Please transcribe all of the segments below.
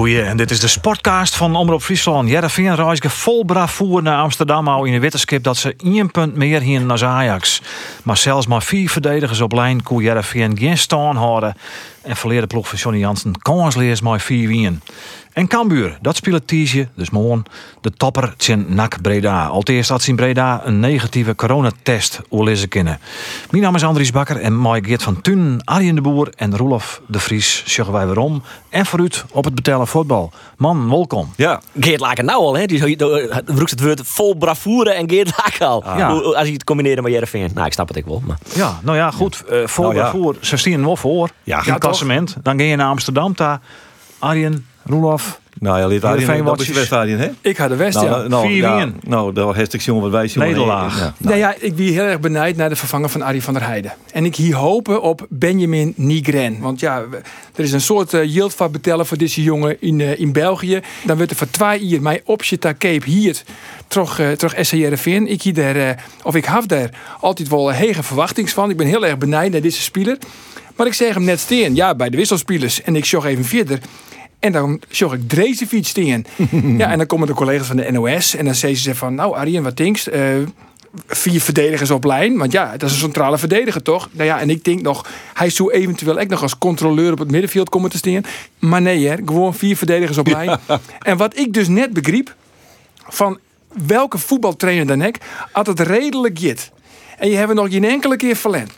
Goeie, en dit is de sportcast van Omroep Friesland. Jereveen reisde vol bravoer naar Amsterdam al in de wetenschap dat ze één punt meer hier naar Ajax. Maar zelfs maar vier verdedigers op lijn kon Jereveen geen staan houden. En verleerde ploeg van Johnny Jansen kansleers maar vier wien. En Cambuur, dat speelt Tiesje, dus morgen, de topper Tjen NAC Breda. Al eerst had ze in Breda een negatieve coronatest oorlezen kennen. Mijn naam is Andries Bakker en mij Geert van Thun, Arjen de Boer en Roelof de Vries zeggen wij waarom. En vooruit op het betellen voetbal. Man, welkom. Ja. Geert Laken nou al, hè? Die roept het woord vol bravoure en Geert Laken al. Ja. Hoe- Als je het combineert met Jereveen. Nou, ik snap het ik wel. Maar. Ja, nou ja, goed. eh voor Nou ja. bravoer, ze stien wel voor. Ja, in ja, het klassement. Dan ga je naar Amsterdam, daar Arjen, Roelof. Nou ja, Heerenveen Arjen, dat is watjes. je West-Arjen, hè? Ik had de West, Nou, ja. nou, Vier ja, wien. nou, daar heeft ik jongen wat wij jongen. Nederlaag. Ja. Nou ja, ik wie heel erg benijd naar de vervanger van Arie van der Heijden. En ik hier hopen op Benjamin Nigren. Want ja, er is een soort uh, yield van betellen voor deze jongen in, eh, in België. Dan wordt er voor twee jaar mij opje ta Cape hier terug, uh, terug SCRFN. Ik hier daar, eh, of ik heb daar altijd wel een hege verwachtings van. Ik ben heel erg benijd naar deze speler. Maar ik zeg hem net steen, ja, bij de wisselspelers. En ik zag even verder. En dan zag ik Drezefiets steen. ja, en dan komen de collega's van de NOS. En dan zeggen ze van, nou Arjen, wat denkst? Eh, vier verdedigers op lijn. Want ja, dat is een centrale verdediger toch? Nou ja, en ik denk nog, hij zou eventueel ook nog als controleur op het middenveld komen te staan. Maar nee, hè, gewoon vier verdedigers op lijn. En wat ik dus net begreep, van welke voetbaltrainer dan ook, had het redelijk jit. En je hebt nog geen enkele keer verlend.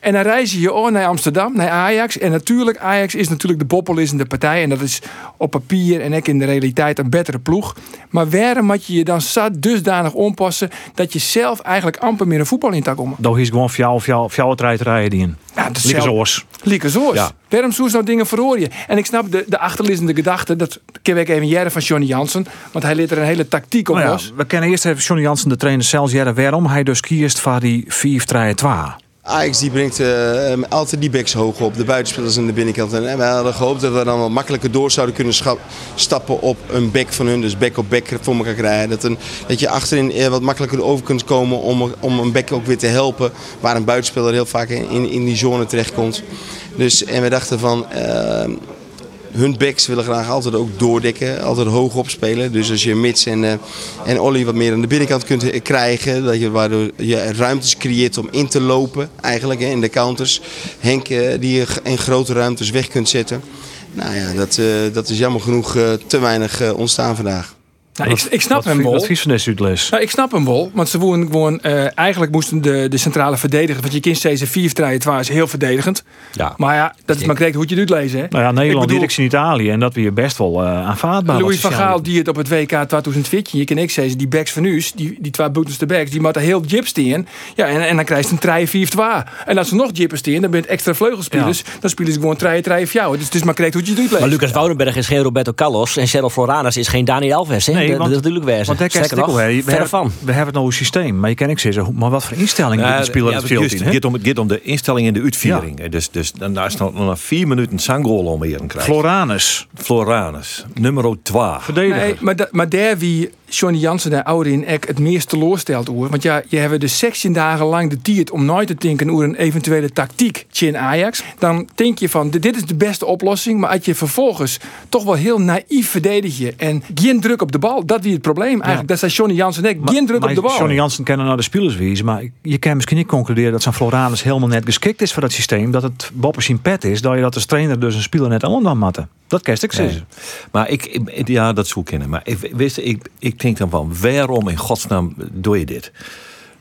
En dan reis je oh, naar Amsterdam, naar Ajax. En natuurlijk, Ajax is natuurlijk de boppelissende partij. En dat is op papier en ook in de realiteit een betere ploeg. Maar waarom moet je je dan zat dusdanig onpassen... dat je zelf eigenlijk amper meer een voetbal in kan komen? Dat is gewoon voor jou, voor jou, voor jou het rijden in. Ja, dat is Lieke zelf- zoals. Lieke zoals. Ja. Waarom zoest nou dingen verhoor je? En ik snap de, de achterliggende gedachte, dat ken ik even jaren van Johnny Jansen. Want hij leert er een hele tactiek op Nou ja, los. we kennen eerst even Johnny Jansen, de trainer zelfs jaren waarom hij dus kiest voor die 4-3-2. Ajax die brengt eh, eh, altijd die backs hoog op, de buitenspelers aan de binnenkant. En wij hadden gehoopt dat we dan wat makkelijker door zouden kunnen stappen op een back van hun. Dus back op back voor elkaar krijgen. Dat, een, dat je achterin eh, wat makkelijker over kunt komen om, om een back ook weer te helpen. Waar een buitenspeler heel vaak in, in die zone terechtkomt. Dus, en we dachten van... eh, hun backs willen graag altijd ook doordekken, altijd hoog opspelen. Dus als je Mits en, eh, en Olly wat meer aan de binnenkant kunt eh, krijgen, dat je, waardoor je ruimtes creëert om in te lopen eigenlijk hè, in de counters. Henk eh, die je in grote ruimtes weg kunt zetten. Nou ja, dat, dat is jammer genoeg te weinig ontstaan vandaag. Nou, ik, ik snap Wat hem wel. Wat vies van deze uitles? Nou, ik snap hem wel, want ze wonen gewoon. eh, eigenlijk moesten de, de centrale verdedigers. Want je kind steeds een 4 3 is heel verdedigend. Ja. Maar ja, dat is maar correct hoe je het uitlezen. Hè? Nou ja, Nederland Ik bedoel, direct in Italië en dat weer best wel eh, aanvaardbaar. Louis van. Gaal die het op het WK 2014. Je kan ik zeggen, die backs van u, die, die twee boetenste backs, die moeten heel jips in. Ja, en, en dan krijg je een 3 4 2 En als ze nog jippers in, dan ben je extra vleugelspelers. Dan spelen ze gewoon 3 3 voor jou. Dus het is maar correct hoe je het uitleest. Maar Lucas Woudenberg is geen Roberto Carlos. En Cheryl Floranus is geen Dani Alves. Hè? Nee, dat, want- dat natuurlijk wezen. Want daar hè. we, verre hebben, van. we hebben het nou een systeem, maar je kan ik zeggen, maar wat voor instellingen Ja, ja, spelen ja, het veld in? het, om, het gaat om de instelling en de uitviering. Dus, dus dan daar is nog nog vier minuten Sangol om hier krijgen. Floranus, Floranus, nummer 2. verdediger. Nee, maar, da- maar daar wie Johnny Jansen daar ouder in ek het meest teleurstelt oer. Want ja, je hebt de 16 dagen lang de tijd om nooit te denken over een eventuele tactiek in Ajax. Dan denk je van, dit is de beste oplossing. Maar als je vervolgens toch wel heel naïef verdedig je en geen druk op de bal. Dat wie het probleem eigenlijk. Dat zei Johnny Jansen net, geen druk Maar op de bal. Johnny Jansen kennen naar de spelers wezen, maar je kan misschien niet concluderen dat zo'n Floranus helemaal net geschikt is voor dat systeem. Dat het boppers in pet is, dat je dat als trainer dus een speler net aan dan matten. Dat kerst ik zeggen. Maar ik, ik- ja, dat zou kennen. Maar ik, wist, ik, ik denk dan van, waarom in godsnaam doe je dit?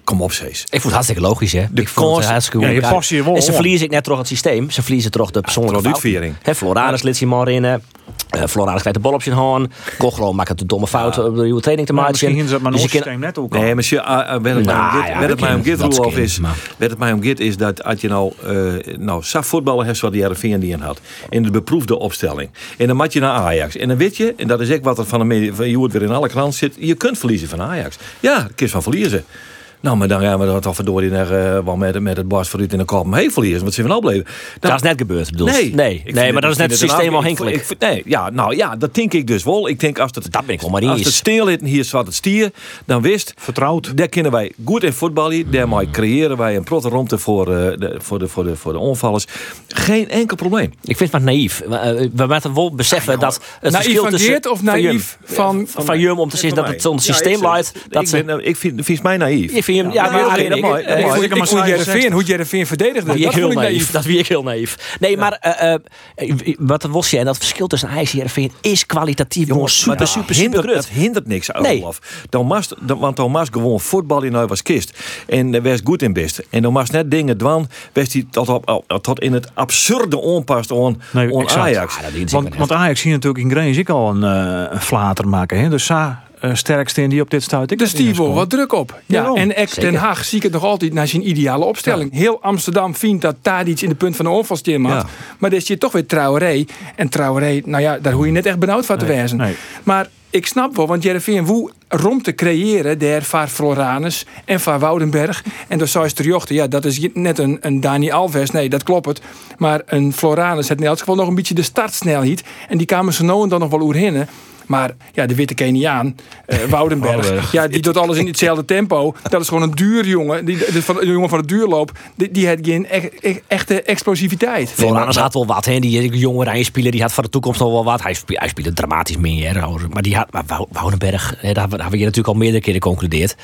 Kom op, Cees. Ik vond het hartstikke logisch, hè? De ik vond het hartstikke Ja, je je wel En ze verliezen ik net toch het systeem. Ze verliezen toch de persoonlijke uitviering. Hè, Floranus maar in. Eh, eh, Floranus krijgt de bal op zijn hand. Kochlo maakt het de domme fout om de nieuwe training te maken. misschien ze dat maar Dus een systeem net ook Nee, maar het mij om Nou, ja, het mij om dat Roelof, is, waar het mij om gaat, is dat als je nou, eh nou, zag voetballen hebt wat die RV die in had, in de beproefde opstelling, en dan mat je naar Ajax, en dan weet je, en dat is ook wat er van de media, van je hoort weer in alle kranten zit, je kunt verliezen van Ajax. Ja, kies van verliezen. Nou, maar dan gaan we dat toch verdorie naar, eh, wel met, met het Bas vooruit in de kop hevel is. Wat zijn we nou bleven? Dat is net gebeurd, bedoel? Nee, nee, Ik nee maar dat is net het systeem al hinkelijk. Nee, ja, nou ja, dat denk ik dus wel. Ik denk als het, Dat ben ik wel maar als het stilhitten hier zwart het stier, dan wist, Vertrouwd. daar kunnen wij goed in voetballen. Daarmee creëren wij een protte romte voor, eh, de, voor, de, voor, de, voor de onvallers. Geen enkel probleem. Ik vind het maar naïef. We, eh, we moeten wel beseffen dat het Naïef verschil van tussen... Geert of van naïef van... Van, van Jum om te zeggen dat het zo'n systeem leidt. Dat ik, ze, ben, ik vind, vind mij naïef. Ik vind hem, ja, Ja, maar dat ik- mooi, dat eh, mooi. ik- Ik Ik maar vond 67. Jereveen, hoe Jereveen verdedigde. Dat wie Dat ik heel vond ik naïef. naïef. Dat wie ik heel naïef. Nee, maar eh, eh, wat was je en dat verschil tussen IJs en Heerenveen is kwalitatief Maar super, dat super, super hindert, dat hindert niks aan Nee. Mast, dan, want mast gewoon voetbal in was kist. En uh, wees goed in best. En mast net dingen dwan. Wees die tot, op, tot in het absurde onpast on, Nee. Ajax. Dient Want, want Ajax hier natuurlijk in Greens ik al een, eh, een flater maken. Hè? Dus Sa uh, sterkste in die op dit stuit. Ik Dus die wat druk op. Ja, en Zeker. Den Haag zie ik het nog altijd naar zijn ideale opstelling. Heel Amsterdam vindt dat Tadic in de punt van de onvalsteam had. Ja. Maar dan is je toch weer Traoré. En Traoré, nou ja, daar hoef je net echt benauwd van te wezen. nee. Maar ik snap wel, want Jereveen woe rond te creëren der van Floranus en van Woudenberg. En door Sais Terjochten, ja, dat is net een, een Dani Alves. Nee, dat klopt het. Maar een Floranus heeft in elk geval nog een beetje de startsnelheid. En die kwamen ze nou en dan nog wel oerhinnen. Maar ja, de witte Keniaan, eh, Woudenberg, ja, die doet alles in hetzelfde tempo. Dat is gewoon een duur jongen. Die, de, van, een jongen van de duurloop, die, die heeft geen e- e- echte explosiviteit. Floranus had wel wat, hè. Die jonge Rijnspeler die had voor de toekomst al wel wat. Hij, spe- hij speelde dramatisch meer. Maar die had, maar Wou- Woudenberg, hè, daar hebben we hier natuurlijk al meerdere keren geconcludeerd.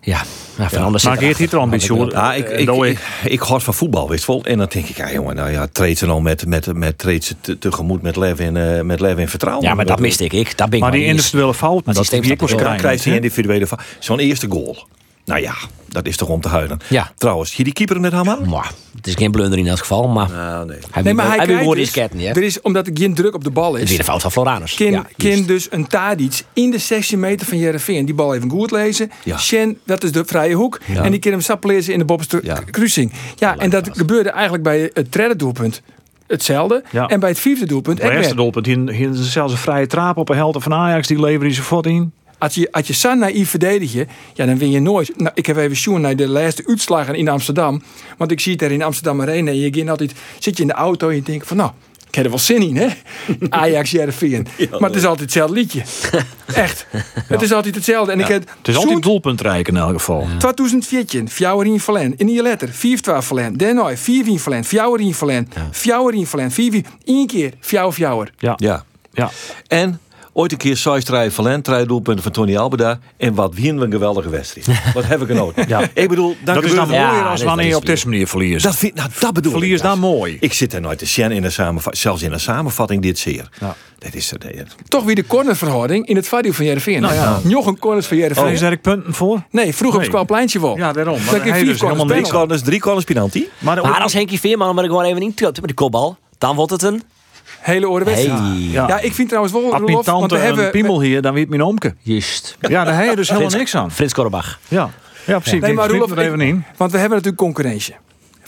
Ja, nou, van anders Maar zit er Geert hier al een beetje hoor. Ja, ik, ik, ik, ik hoor van voetbal, wist wel. En dan denk ik, ja jongen, nou ja, treedt ze nou met, met, met treedt ze te- tegemoet met leven en, eh, met leven en vertrouwen. Ja, maar dat miste ik. ik. Dat ben ik Maar die individuele fout, Maar dat systeem die er Dan wel. krijgen. krijgt hij individuele va- Zo'n eerste goal. Nou ja, dat is toch om te huilen. Ja. Trouwens, je die keeper net Hammer? Maar, het is geen blunder in elk geval, maar Nou, nee. hij Nee, maar hij woorden dus, is ketten, er is, omdat er geen druk op de bal Het is is, weer de fout van Floranus. Ken, ja, ken dus een Tadic in de 16 meter van Jereveen die bal even goed lezen. Ja. Shen, dat is de vrije hoek. Ja. En die kan hem sap lezen in de Bobster Ja. kruising. Ja, en dat gebeurde eigenlijk bij het derde doelpunt hetzelfde. Ja. En bij het vierde doelpunt Het ook eerste doelpunt, hier, hier is zelfs een vrije trap op een helft van Ajax, die leveren ze voort in. Als je, als je zo naïef verdedigt, je, ja, dan win je nooit. Nou, ik heb even zien naar de laatste uitslagen in Amsterdam. Want ik zie het er in Amsterdam Arena. En je gaat altijd, zit je in de auto en je denkt van nou, ik heb er wel zin in, hè? Ajax, Jereveen. maar het is altijd hetzelfde liedje. Echt. Het is altijd hetzelfde. En ik heb Het is altijd doelpuntrijk in elk geval. 2014, fjouwer in Verlen. In die letter, 4 12 Verlen. Daarna, 4 in Verlen. Fjouwer in Verlen. Fjouwer in Verlen. 4 Eén keer, fjouwer, fjouwer. Ja. Ja. ja. En ooit een keer Sais Trij Valent, drie doelpunten van Tony Albeda. En wat wien we een geweldige wedstrijd. wat heb ik genoten. Ja. Ik bedoel, dan Dat is dan er- mooier als wanneer je op deze manier verliest. Dat, vind, nou, dat bedoel Verlies ik. dan mooi. Ik zit er nooit te zien in een samenvatting. Zelfs in een samenvatting dit zeer. Ja. Dat is Toch weer de cornerverhouding in het vadio van Jereveen. Nou ja. Nog een corners van Jereveen. Oh. Is daar ik punten voor? Nee, vroeger op Nee. het Kwalpleintje wel. Ja, daarom. Maar ik vier dus helemaal corners Drie corners, drie corners penalty. Maar, Maar als Henkie Veerman hem er gewoon even in tilt met die kopbal, dan wordt het een... Hele orde wedstrijd. Hey. Ja. Ja. ik vind trouwens wel, mijn Roelof, want we een hebben... piemel hier, dan weet mijn omke. Juist. Ja, daar heb je dus helemaal Frits- niks aan. Frits Korbach. Ja, ja precies. Nee, maar Ik Roelof, er even ik- in. want we hebben natuurlijk concurrentie.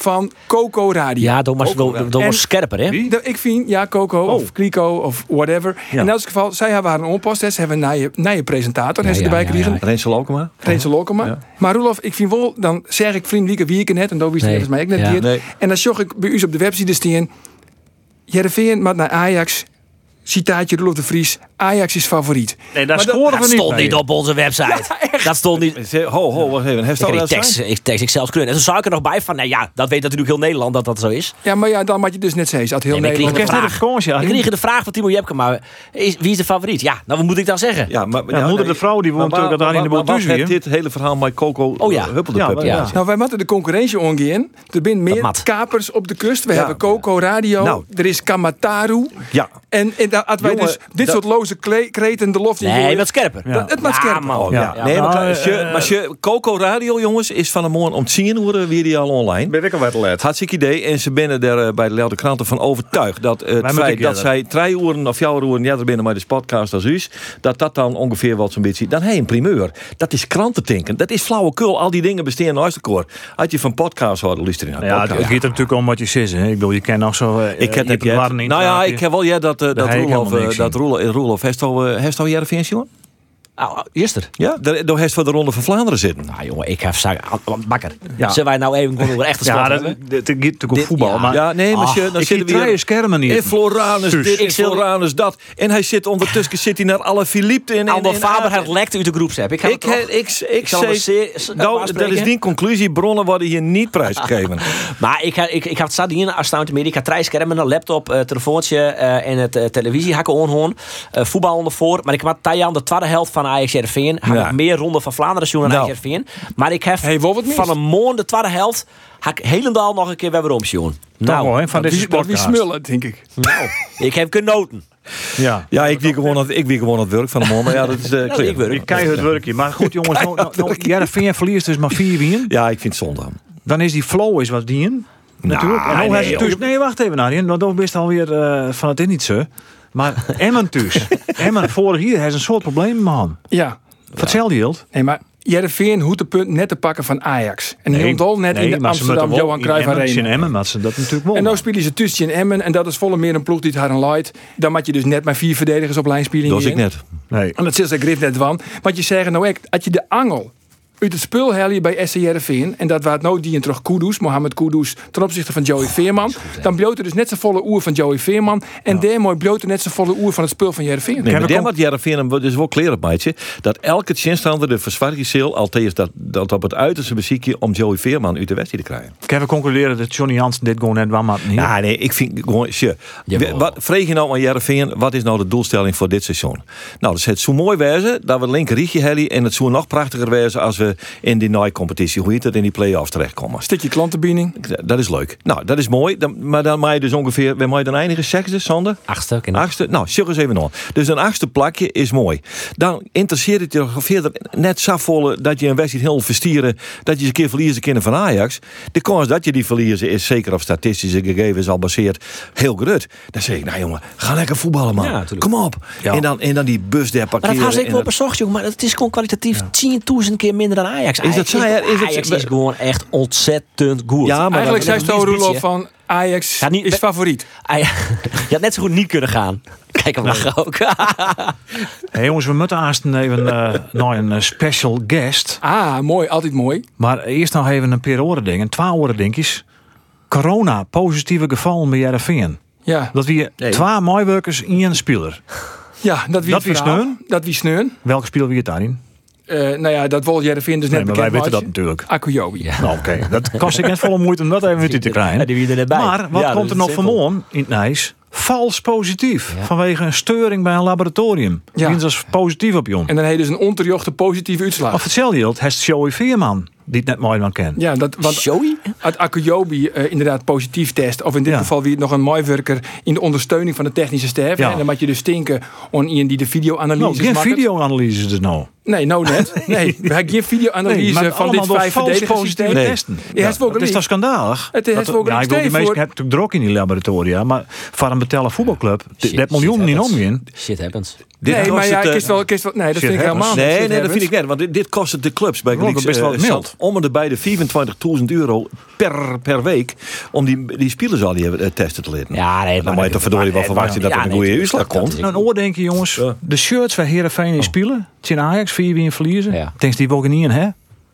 Van Coco Radio. Ja, Thomas, Thomas En- scherper, hè? De- ik vind, ja, Coco Oh. of Clico of whatever. Ja. In elk geval, zij hebben haar een onpost. Ze hebben een nieuwe, nieuwe presentator. Ja, Ja, ze erbij ja, gekregen. ja. Rensel Alkema. Rensel Lokema. Ja. Maar Roelof, ik vind wel, dan zeg ik vriendelijke wieken net. En dat wist Nee. mij ook net. Nee. En dan zag ik bij u op de website staan. Jereveen maar naar Ajax. Citaatje Roelof de Vries. Ajax is favoriet. Nee, daar scoren Dat we niet stond mee. niet op onze website. dat stond niet... Ho, ho, wacht even. Heeft Ik dat tekst, zijn? ik tekst ik zelfs kleur. En toen zou ik er nog bij van, nou ja, dat weet natuurlijk heel Nederland dat dat zo is. Ja, maar ja, dan moet je dus net zeggen. Dat heel Nee, maar ik kreeg Nederland... de vraag. Ik kreeg de vraag van Timo Jepke, maar is, wie is de favoriet? Ja, nou wat moet ik dan zeggen? Ja, maar, Ja, moeder de vrouw, die woont natuurlijk daar in de heeft dit hele verhaal met Coco Oh ja. uh, Huppelde Ja, Puppy? ja. Ja. Nou, wij moeten de concurrentie omgaan. Er zijn meer kapers op de kust. We hebben Coco Radio. Nou. Er is Kamataru. Ja. En, en dat, wij Jongen, dus dit dat- soort loze kreten de loft in Nee, gooien- wat scherper. Ja. Dat- Het maakt scherper. man. Oh, ja. Ja. Nee, maar, Nou, als je, eh, maar je, Coco Radio, jongens, is van de morgen om 10 uur weer die al online. Ben ik al wat let. Hartstikke idee. En ze binnen er eh, bij de Lelde Kranten van overtuigd dat het feit dat zij drie uren of vier uren ja, er binnen bij de podcast als u, dat dat dan ongeveer wat zo'n beetje, dan heb je een primeur. Dat is krantentinken. Dat is flauwekul. Al die dingen bestaan naast elkaar. Had je van podcast houden, luister naar Ja, het podcast. het gaat er natuurlijk om wat je zegt. hè. Ik bedoel, je kent nog zo... eh, Ik heb je het Nou ja, ik heb wel ja dat, eh, dat heb Roelof, eh, dat. Roelof, Roelof, heeft al, eh, heeft al Jereveen, jongen? Ah, eerste. Ja, daar, daar heeft voor de Ronde van Vlaanderen zitten. Nou jongen, ik heb zaken. Bakker. Ja. Zullen wij nou even gewoon over echte sport Ja, dat, hebben? dat, dat gaat natuurlijk voetbal. ja. Maar Ja, nee, maar Ah, je- dan ik zitten we twee weer... schermen niet. En Floranus dit, Floranus dat. En hij zit ondertussen zit hij naar alle Philippe in. In- in- Faber heeft lekt uit de groepsapp. Ik, Ik, het ik, ik, ik, zal zeer- Nou, dat is die conclusie. Bronnen worden hier niet prijsgegeven. Maar ik, ga- ik, ik heb het staat hier als media. Ik heb drie schermen, een laptop, eh, telefoontje eh, en het eh, televisie hakken onhoorn. Eh voetbal ondervoor. Maar ik heb Tajan de tweede helft van Ajax Heerenveen. Ja. ik meer ronde van Vlaanderen zien dan Nou. Ajax Heerenveen. Maar ik heb Hey, van een moon de tweede helft had ik helemaal nog een keer weer om zien. Nou, hè, van Dat deze wie, dat wie podcast. smullen, denk ik. nou, ik heb genoten. Ja. Ja, ik wie gewoon het, ik wie gewoon het werk van de man. Maar ja, dat is uh, Ja, ik kijk het werkje. Maar goed, jongens. Nou, nou, nou, Jereveen verliest dus maar vier wien. Ja, ik vind het zonde. Dan is die flow is wat dien. Natuurlijk. en nee, nou nee, joh. dus, nee, wacht even, Arjen. Want dan best alweer eh van het is niet zo. Maar Emmen dus. Emmen vorig jaar heeft een soort probleem, man. Ja. Vertel je het? Nee, maar Jereveen hoeft de punt net te pakken van Ajax. En nee, al net in de Amsterdam Johan Cruijff Arena. in Emmen, maar ze dat natuurlijk wel. En nou spelen ze tussen in Emmen. En dat is volle meer een ploeg die het haar een leidt. Dan moet je dus net maar vier verdedigers op lijn spelen. Dat is ik net. nee. En dat zit ze grif net van. Want je zegt nou echt, als je de angel uit het spul je bij SC Heerenveen en dat waard nou die en terug Kudus, Mohamed Kudus, ten opzichte van Joey Veerman, dan bloot er dus net z'n volle oer van Joey Veerman en daarmee bloot er net z'n volle oer van het spul van Heerenveen. Nee, Kevin maar daar Jereveen dus wel kleren meidje. Dat elke chinstander de verzwargingsceel altijd dat, dat op het uiterste beziekje om Joey Veerman uit de wedstrijd te krijgen. Kunnen we concluderen dat Johnny Jansen dit gewoon net maar niet? Ja, nee, ik vind gewoon. Wat, vreeg je nou aan Jereveen, wat is nou de doelstelling voor dit seizoen? Nou, dat is het zo mooi wezen dat we een linker rietje en het zou nog prachtiger wezen als we in die competitie, hoe heet het, in die play-offs terechtkomen. Stukje klantenbediening. Dat is leuk. Nou, dat is mooi. Dan, maar dan mag je dus ongeveer, waar mag je dan eindigen? Zesde, Sander? Achtste. Achtste? Nou, zeg eens even nog. Dus een achtste plakje is mooi. Dan interesseert het je nog verder net zo volle dat je een wedstrijd heel verstieren, dat je eens een keer verliezen kunnen van Ajax. De kans dat je die verliezen is zeker op statistische gegevens al baseerd heel groot. Dan zeg ik, nou jongen, ga lekker voetballen man. Ja. Kom op. Ja. En, dan, en dan die bus daar Maar dat parkeren. had ik wel dat- bezocht, jongen. Maar het is gewoon kwalitatief 10.000 keer minder dan Ajax. Is dat? Is Ajax is gewoon echt ontzettend goed. Ja, maar Eigenlijk zei dat- Sto dat- Roelof van Ajax Ja, niet- is favoriet. Ajax- Je had net zo goed niet kunnen gaan. Kijk hem ook. Hey, jongens, we moeten haast even eh naar een eh, special guest. Ah, mooi, altijd mooi. Maar eerst nog even een paar oren dingen. Twee oren dingetjes. Corona, positieve gevallen bij Jereveen. Ja, Dat wie Nee. twee mooiwerkers in een speler. ja dat wie Dat wie sneun? Dat wie sneun. Welke speler wie het daarin? Eh, nou ja, dat wil Jereveen dus net Nee, maar wij weten dat natuurlijk. Akuyobi. Ja. Nou, oké. Dat kost ik net volle moeite om dat even te Ja, krijgen. die net. Maar wat Ja, komt er is nog vanmorgen in het Nijs? Vals positief. Ja. Vanwege een steuring bij een laboratorium. Ja. Ja. als positief op Jon. En dan heeft dus een onterjochte positieve uitslag. Of vertel je het? Heeft Joey Veerman, die het net mooi van kent. Ja, dat, want Joey? het Akuyobi eh, inderdaad positief test. Of in dit Ja. geval wie het nog een mooiwerker in de ondersteuning van de technische staf. Ja. En dan moet je dus stinken aan iemand die de videoanalyse Nou, geen videoanalyse dus nou. Nee, nou net. Nee, we hebben geen videoanalyse van dit vijf vals verdedigers positieve systeem. Nee. testen. Ja, het is toch schandalig? Het is Dat- wel gelijk. ja, ik bedoel, die mensen hebben natuurlijk druk in die laboratoria. Maar voor een betellen voetbalclub, Shit, dat miljoen shit niet happens. omgaan. Shit happens. Dit nee, maar ja, het, eh, wel, wel, nee, dat vind ik helemaal niet. Nee, nee, dat vind ik net. Want dit, dit kost het de clubs bij is best wel eh, mild. zat om en de bij de 24.000 euro per, per week. Om die, die spelers al die eh, testen te leren. Ja, nee, Dan moet je toch verdorie wel verwachten dat er een goede uitslag komt. Nou, een oordenken, jongens. De shirts waar Heerenveen in spelen. Tjen Ajax, vier wie in verliezen. Denk die wel niet in, hè?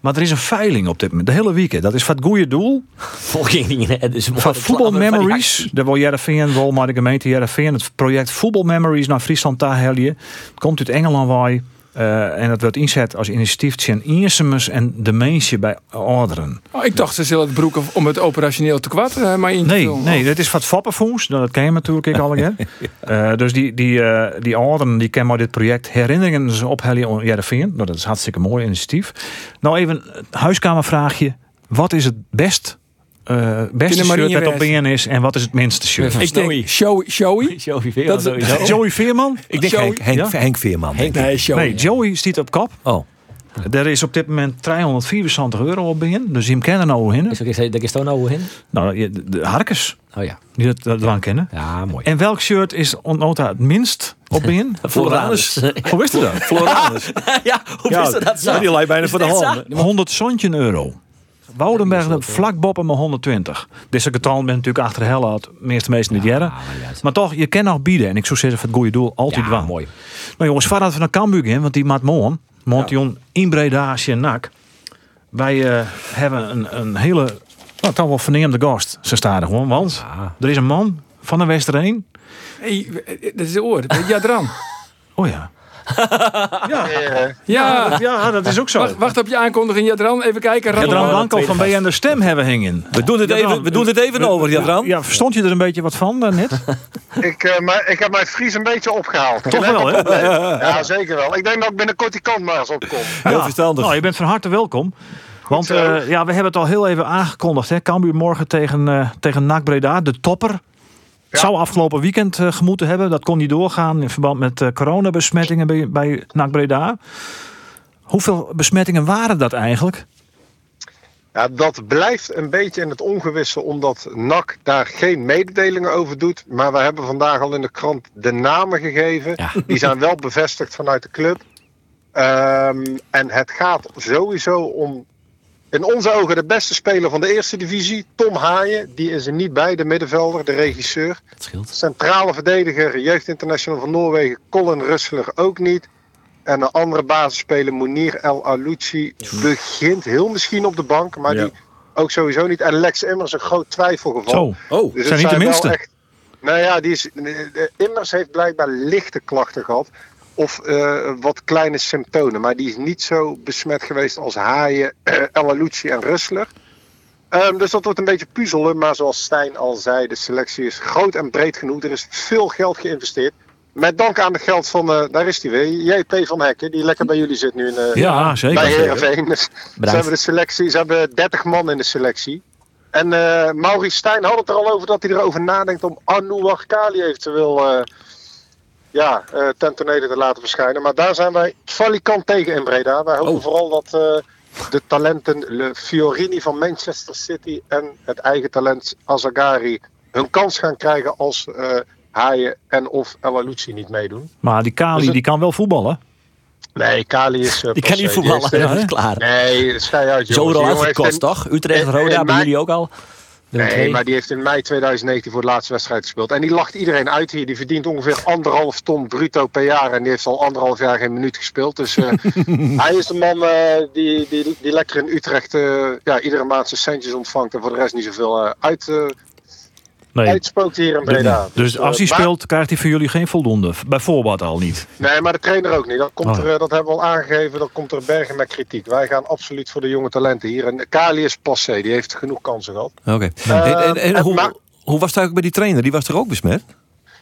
Maar er is een veiling op dit moment. De hele weekend. Dat is het goede doel. Volging niet. hè. Dus Van Voetbal Memories. Daar wil Jereveen wel, maar de gemeente Jereveen. Het project Voetbal Memories naar Friesland. Het komt uit Engeland waai. Eh, en dat wordt inzet als initiatief Tjen Iersemus en dementie bij ouderen. Oh, ik dacht ze zullen het broek om het operationeel te kwad eh, maar in Nee, nee, dat is wat Fappenfoes. Nou, Dat ken je natuurlijk ik al. Eh, dus die, die, die ouderen die kennen maar dit project herinneringen ze ophellen aan Jereveen. Nou, dat is hartstikke mooi initiatief. Nou, even huiskamervraagje. Wat is het best, eh beste shirt dat op. BN is en wat is het minste shirt? Ik denk Showy. Showy? Joey Veer, Dat is- sowieso. Joey Veerman? Ik denk Joey. Henk, Henk, Ja? Henk Veerman. denk ik. Nee, Showy. Nee, Joey stiet op kop. Oh. Er is op dit moment 374 euro op BN. Dus die hem kennen nou in. Is ook eens- Dat is toch nou heen? Nou, de, Harkes, Oh ja. die dat, dat wel kennen. Ja, mooi. En welk shirt is nota het minst op BN? Floranus. Hoe wist je dat? Floranus. ja, hoe Ja, wist je dat zo? ja, die lijkt bijna voor de hand. zo? 100 centje euro. Woudenberg vlak boppen met 120. Deze getal bent natuurlijk achter de hel uit. Meeste meesten niet jaren. Maar toch, je kan nog bieden. En ik zou zeggen, voor het goede doel altijd wel. mooi. Maar jongens, voordat we naar Cambuur gaan, want die maakt morgen. Montion in Breda als je nak. Wij eh, hebben een, een hele, nou, toch wel verneemde gast. Ze staan er gewoon, want er is een man van de Westerheen. Hey, dat is de oor. Ja, dran. Oh ja. Ja. Ja, ja, dat is ook zo. Wacht, wacht op je aankondiging, Jadran. Even kijken. Ja, Radel. Dran Blanco van BN de Stem hebben hingen. We doen het even, we doen het even over, Jadran. Ja, verstond je er een beetje wat van eh, net? Ik, eh, maar, ik heb mijn Fries een beetje opgehaald. Toch wel, hè? Ja, zeker wel. Ik denk dat ik binnenkort die kant maar eens opkom. Heel verstandig. Nou, je bent van harte welkom. Want eh, ja, we hebben het al heel even aangekondigd. Hè? Cambuur morgen tegen, eh tegen NAC Breda, de topper. Het zou afgelopen weekend eh, gemoeten hebben. Dat kon niet doorgaan in verband met eh, coronabesmettingen bij, bij NAC Breda. Hoeveel besmettingen waren dat eigenlijk? Ja, dat blijft een beetje in het ongewisse, omdat NAC daar geen mededelingen over doet. Maar we hebben vandaag al in de krant de namen gegeven. Ja. Die zijn wel bevestigd vanuit de club. Ehm, en het gaat sowieso om, in onze ogen, de beste speler van de eerste divisie, Tom Haaien. Die is er niet bij, de middenvelder, de regisseur. Dat scheelt. Centrale verdediger, jeugdinternational van Noorwegen, Colin Russler ook niet. En een andere basisspeler, Mounir El Alouchi, begint heel misschien op de bank, maar Ja. die ook sowieso niet. En Lex Immers een groot twijfelgeval. Zo. Oh, Dus zijn niet de minste. Echt, nou ja, die is, Immers heeft blijkbaar lichte klachten gehad. Of eh, wat kleine symptomen. Maar die is niet zo besmet geweest als Haaien, El Alouchi en Russler. Ehm, dus dat wordt een beetje puzzelen. Maar zoals Stijn al zei, de selectie is groot en breed genoeg. Er is veel geld geïnvesteerd. Met dank aan het geld van, eh, daar is hij weer, JP van Hekken. Die lekker bij jullie zit nu in, eh, Ja, zeker. bij Heerenveen. Dus ze hebben de selectie, ze hebben 30 man in de selectie. En eh Maurice Stijn had het er al over dat hij erover nadenkt om Anouar Kali eventueel ja, eh ten tonele te laten verschijnen. Maar daar zijn wij valikant tegen in Breda. Wij hopen Oh. vooral dat eh, de talenten Le Fiorini van Manchester City en het eigen talent Azagari hun kans gaan krijgen als eh Haaien en of El Alouchi niet meedoen. Maar die Kali Dus het- die kan wel voetballen. Nee, Kali is... eh, Die kan niet voetballen. dat is klaar. Nee, schei uit, jongens. heeft uitgekost, in- toch? Utrecht, Roda, hebben jullie ook al? Nee, maar die heeft in mei 2019 voor de laatste wedstrijd gespeeld. En die lacht iedereen uit hier. Die verdient ongeveer anderhalf ton bruto per jaar. En die heeft al anderhalf jaar geen minuut gespeeld. Dus eh, hij is de man eh, die, die, die lekker in Utrecht eh, ja, iedere maand zijn centjes ontvangt. En voor de rest niet zoveel uit, Nee. uitspookt hier in Breda. Dus als hij eh, maar- speelt, krijgt hij voor jullie geen voldoende. Bijvoorbeeld al niet. Nee, maar de trainer ook niet. Dat, komt Oh. er, eh, dat hebben we al aangegeven. Dat komt er bergen met kritiek. Wij gaan absoluut voor de jonge talenten hier. En Kali is passé. Die heeft genoeg kansen gehad. Oké. En, en, en en hoe, maar- hoe was het eigenlijk bij die trainer? Die was er ook besmet?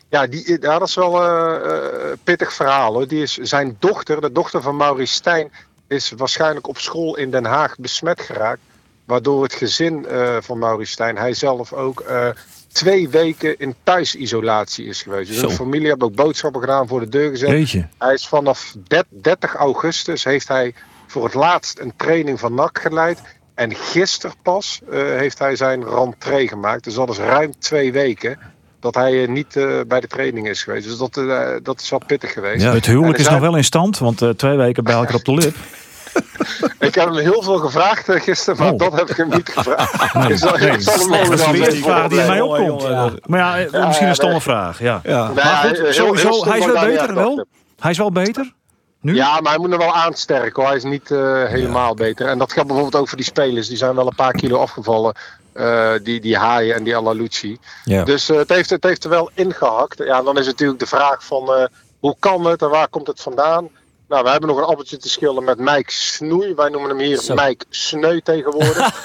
Ja, die, ja dat is wel een eh, pittig verhaal hoor. Die is, zijn dochter, de dochter van Maurice Stijn, is waarschijnlijk op school in Den Haag besmet geraakt. Waardoor het gezin eh, van Maurice Stijn, hij zelf ook, eh, twee weken in thuisisolatie is geweest. Dus Zo. de familie heeft ook boodschappen gedaan voor de deur gezet. Jeetje. Hij is vanaf de- 30 augustus heeft hij voor het laatst een training van NAC geleid. En gisteren pas eh, heeft hij zijn rentree gemaakt. Dus dat is ruim twee weken dat hij eh, niet eh, bij de training is geweest. Dus dat, eh, dat is wel pittig geweest. Ja. Het huwelijk is nog wel in stand, want twee weken bij elkaar op de lip. Ik heb hem heel veel gevraagd eh, gisteren, maar Oh. dat heb ik hem niet gevraagd. Ik zal, ik zal hem Dat morgen is eerste vraag die in mij opkomt. Maar ja, eh, misschien een stomme vraag. Ja. Maar goed, sowieso, hij is wel beter wel. Hij is wel beter. Nu? Ja, maar hij moet nog wel aansterken hoor. Hij is niet eh, helemaal beter. En dat geldt bijvoorbeeld ook voor die spelers. Die zijn wel een paar kilo afgevallen. Eh, die, die Haaien en die Alalucci. Ja. Dus eh, het, heeft, het heeft er wel ingehakt. Ja, en dan is natuurlijk de vraag van eh, hoe kan het en waar komt het vandaan? Nou, we hebben nog een appeltje te schillen met Mike Snoei. Wij noemen hem hier Zo. Mike Sneu tegenwoordig.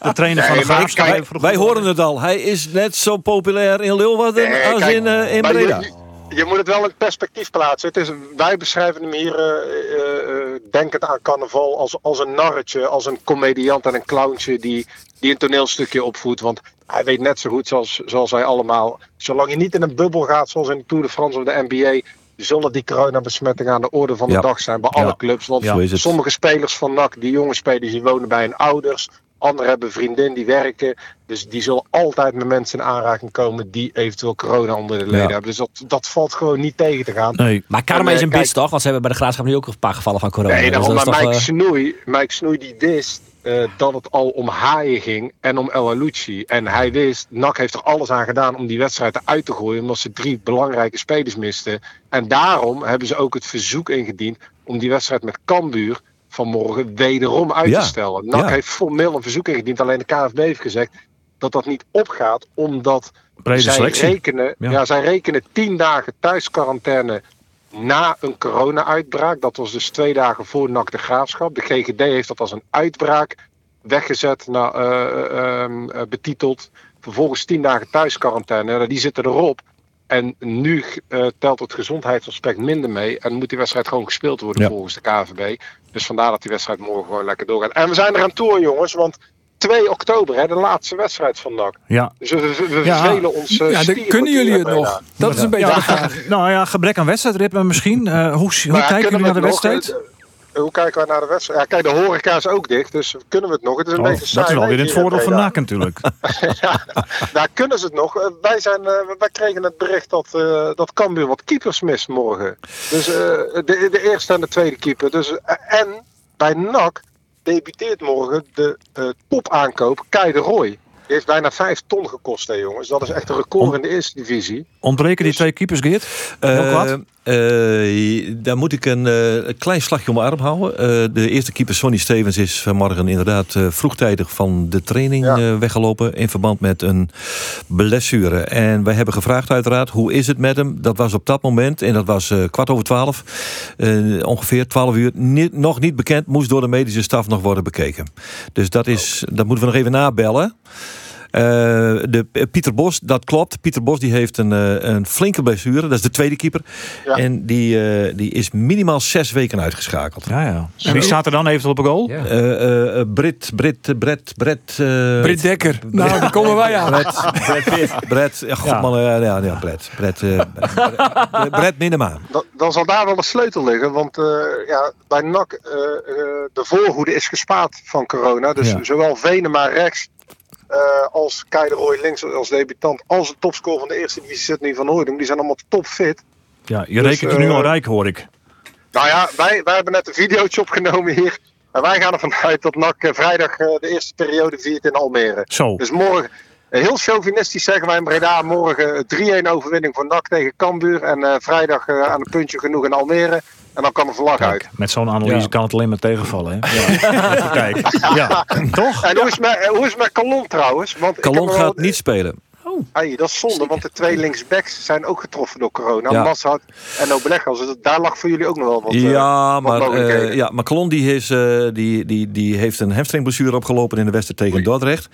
De trainer van de Wij horen het al. Hij is net zo populair in Leeuwarden Nee, als kijk, in, eh, in Breda. Je, je moet het wel in perspectief plaatsen. Het is, wij beschrijven hem hier, eh, eh, denkend aan carnaval, als, als een narretje, als een comediant en een clowntje die, die een toneelstukje opvoedt. Want hij weet net zo goed zoals, zoals wij allemaal. Zolang je niet in een bubbel gaat, zoals in de Tour de France of de NBA, zullen die coronabesmettingen aan de orde van de Ja. dag zijn bij alle clubs. Want sommige spelers van NAC, die jonge spelers, die wonen bij hun ouders. Anderen hebben vriendin die werken. Dus die zullen altijd met mensen in aanraking komen die eventueel corona onder de leden Ja. hebben. Dus dat, dat valt gewoon niet tegen te gaan. Nee. Maar Karma En, is eh, een kijk- bits toch? Want ze hebben bij de Graafschap nu ook een paar gevallen van corona. Nee, Dus daarom is maar toch, Mike eh, Snoei, Mike Snoei die dist. Eh, dat het al om Haaien ging en om El Alouci. En hij wist, NAC heeft er alles aan gedaan om die wedstrijd eruit te gooien, omdat ze drie belangrijke spelers misten. En daarom hebben ze ook het verzoek ingediend om die wedstrijd met Cambuur vanmorgen wederom uit Ja, te stellen. NAC ja. heeft formeel een verzoek ingediend, alleen de KFB heeft gezegd dat dat niet opgaat, omdat Brede zij selectie. rekenen, Ja. ja. zij rekenen tien dagen thuisquarantaine na een corona-uitbraak. Dat was dus twee dagen voor NAC de Graafschap. De GGD heeft dat als een uitbraak weggezet, nou, eh, ehm, eh, betiteld. Vervolgens tien dagen thuisquarantaine. Die zitten erop. En nu eh, telt het gezondheidsaspect minder mee. En moet die wedstrijd gewoon gespeeld worden Ja. volgens de KVB. Dus vandaar dat die wedstrijd morgen gewoon lekker doorgaat. En we zijn er aan toe, jongens. Want 2 oktober, hè, de laatste wedstrijd van NAC. Ja. Dus we, we, we Ja. vervelen ons. eh, Ja, dan kunnen jullie het nog? Dat is een beetje Ja, de vraag. Nou ja, gebrek aan wedstrijdritme misschien. Eh, hoe hoe Maar ja, kijken jullie naar de wedstrijd? Hoe kijken wij naar de wedstrijd? Ja, kijk, de horeca is ook dicht, dus kunnen we het nog? Het is een Oh, beetje dat saai is wel weer het voordeel van. NAC natuurlijk. ja, daar kunnen ze het nog. Eh, Wij, zijn, eh, wij kregen het bericht dat, eh dat Cambuur wat keepers mist morgen. Dus eh, de, de eerste en de tweede keeper. Dus, en bij NAC debuteert morgen de eh, topaankoop Kai de Roy. Die heeft bijna 5 ton gekost, hè jongens. Dat is echt een record in de eerste divisie. Ontbreken die twee keepers, Geert? Heel? Eh, daar moet ik een, eh, een klein slagje om mijn arm houden. Eh, de eerste keeper Sonny Stevens is vanmorgen inderdaad vroegtijdig van de training Ja. weggelopen in verband met een blessure. En wij hebben gevraagd uiteraard hoe is het met hem. Dat was op dat moment, en dat was kwart over twaalf, ongeveer twaalf uur, niet, nog niet bekend. Moest door de medische staf nog worden bekeken. Dus dat, is, dat moeten we nog even nabellen. Eh, de, eh, Pieter Bos, dat klopt. Pieter Bos die heeft een, eh, een flinke blessure. Dat is de tweede keeper. Ja. En die, eh, die is minimaal zes weken uitgeschakeld. Ja, ja. En wie staat er dan eventueel op een goal? Ja. Eh, eh, eh, Brit, Brit, Bret, Bret... eh, Britt Dekker. Nou, daar komen wij aan. Bret, Bret, Bret, Bret, ja, god Ja. man, ja, ja, Bret, Bret, eh, Bret, Bret Minema. Dan, dan zal daar wel een sleutel liggen. Want eh, ja, bij NAC, eh, eh, de voorhoede is gespaard van corona. Dus Ja. zowel Venema rechts eh, als Kai de Roy links als debutant... als de topscorer van de eerste divisie Sydney van Hooydonk. Die zijn allemaal topfit. Ja, je Dus, rekent er nu eh, al rijk, hoor ik. Nou ja, wij, wij hebben net een videootje opgenomen hier. En wij gaan ervan uit dat NAC eh, vrijdag de eerste periode viert in Almere. Zo. Dus morgen, heel chauvinistisch zeggen wij in Breda, morgen 3-1 overwinning voor NAC tegen Cambuur. En vrijdag aan een puntje genoeg in Almere. En dan kan er vlag uit. Kijk, met zo'n analyse Ja. kan het alleen maar tegenvallen. Hè? Ja. Even kijken. Ja, toch? En hoe is het met, eh, hoe is Calon trouwens? Want ik Calon wel- gaat niet spelen. Ai, dat is zonde, want de twee linksbacks zijn ook getroffen door corona. Ja. Massad en Obelegas. Dus daar lag voor jullie ook nog wel wat. eh, ja, wat maar, eh, ja, maar Calon die, is, eh, die, die, die heeft een hamstringblessure opgelopen in de wedstrijd tegen Dordrecht.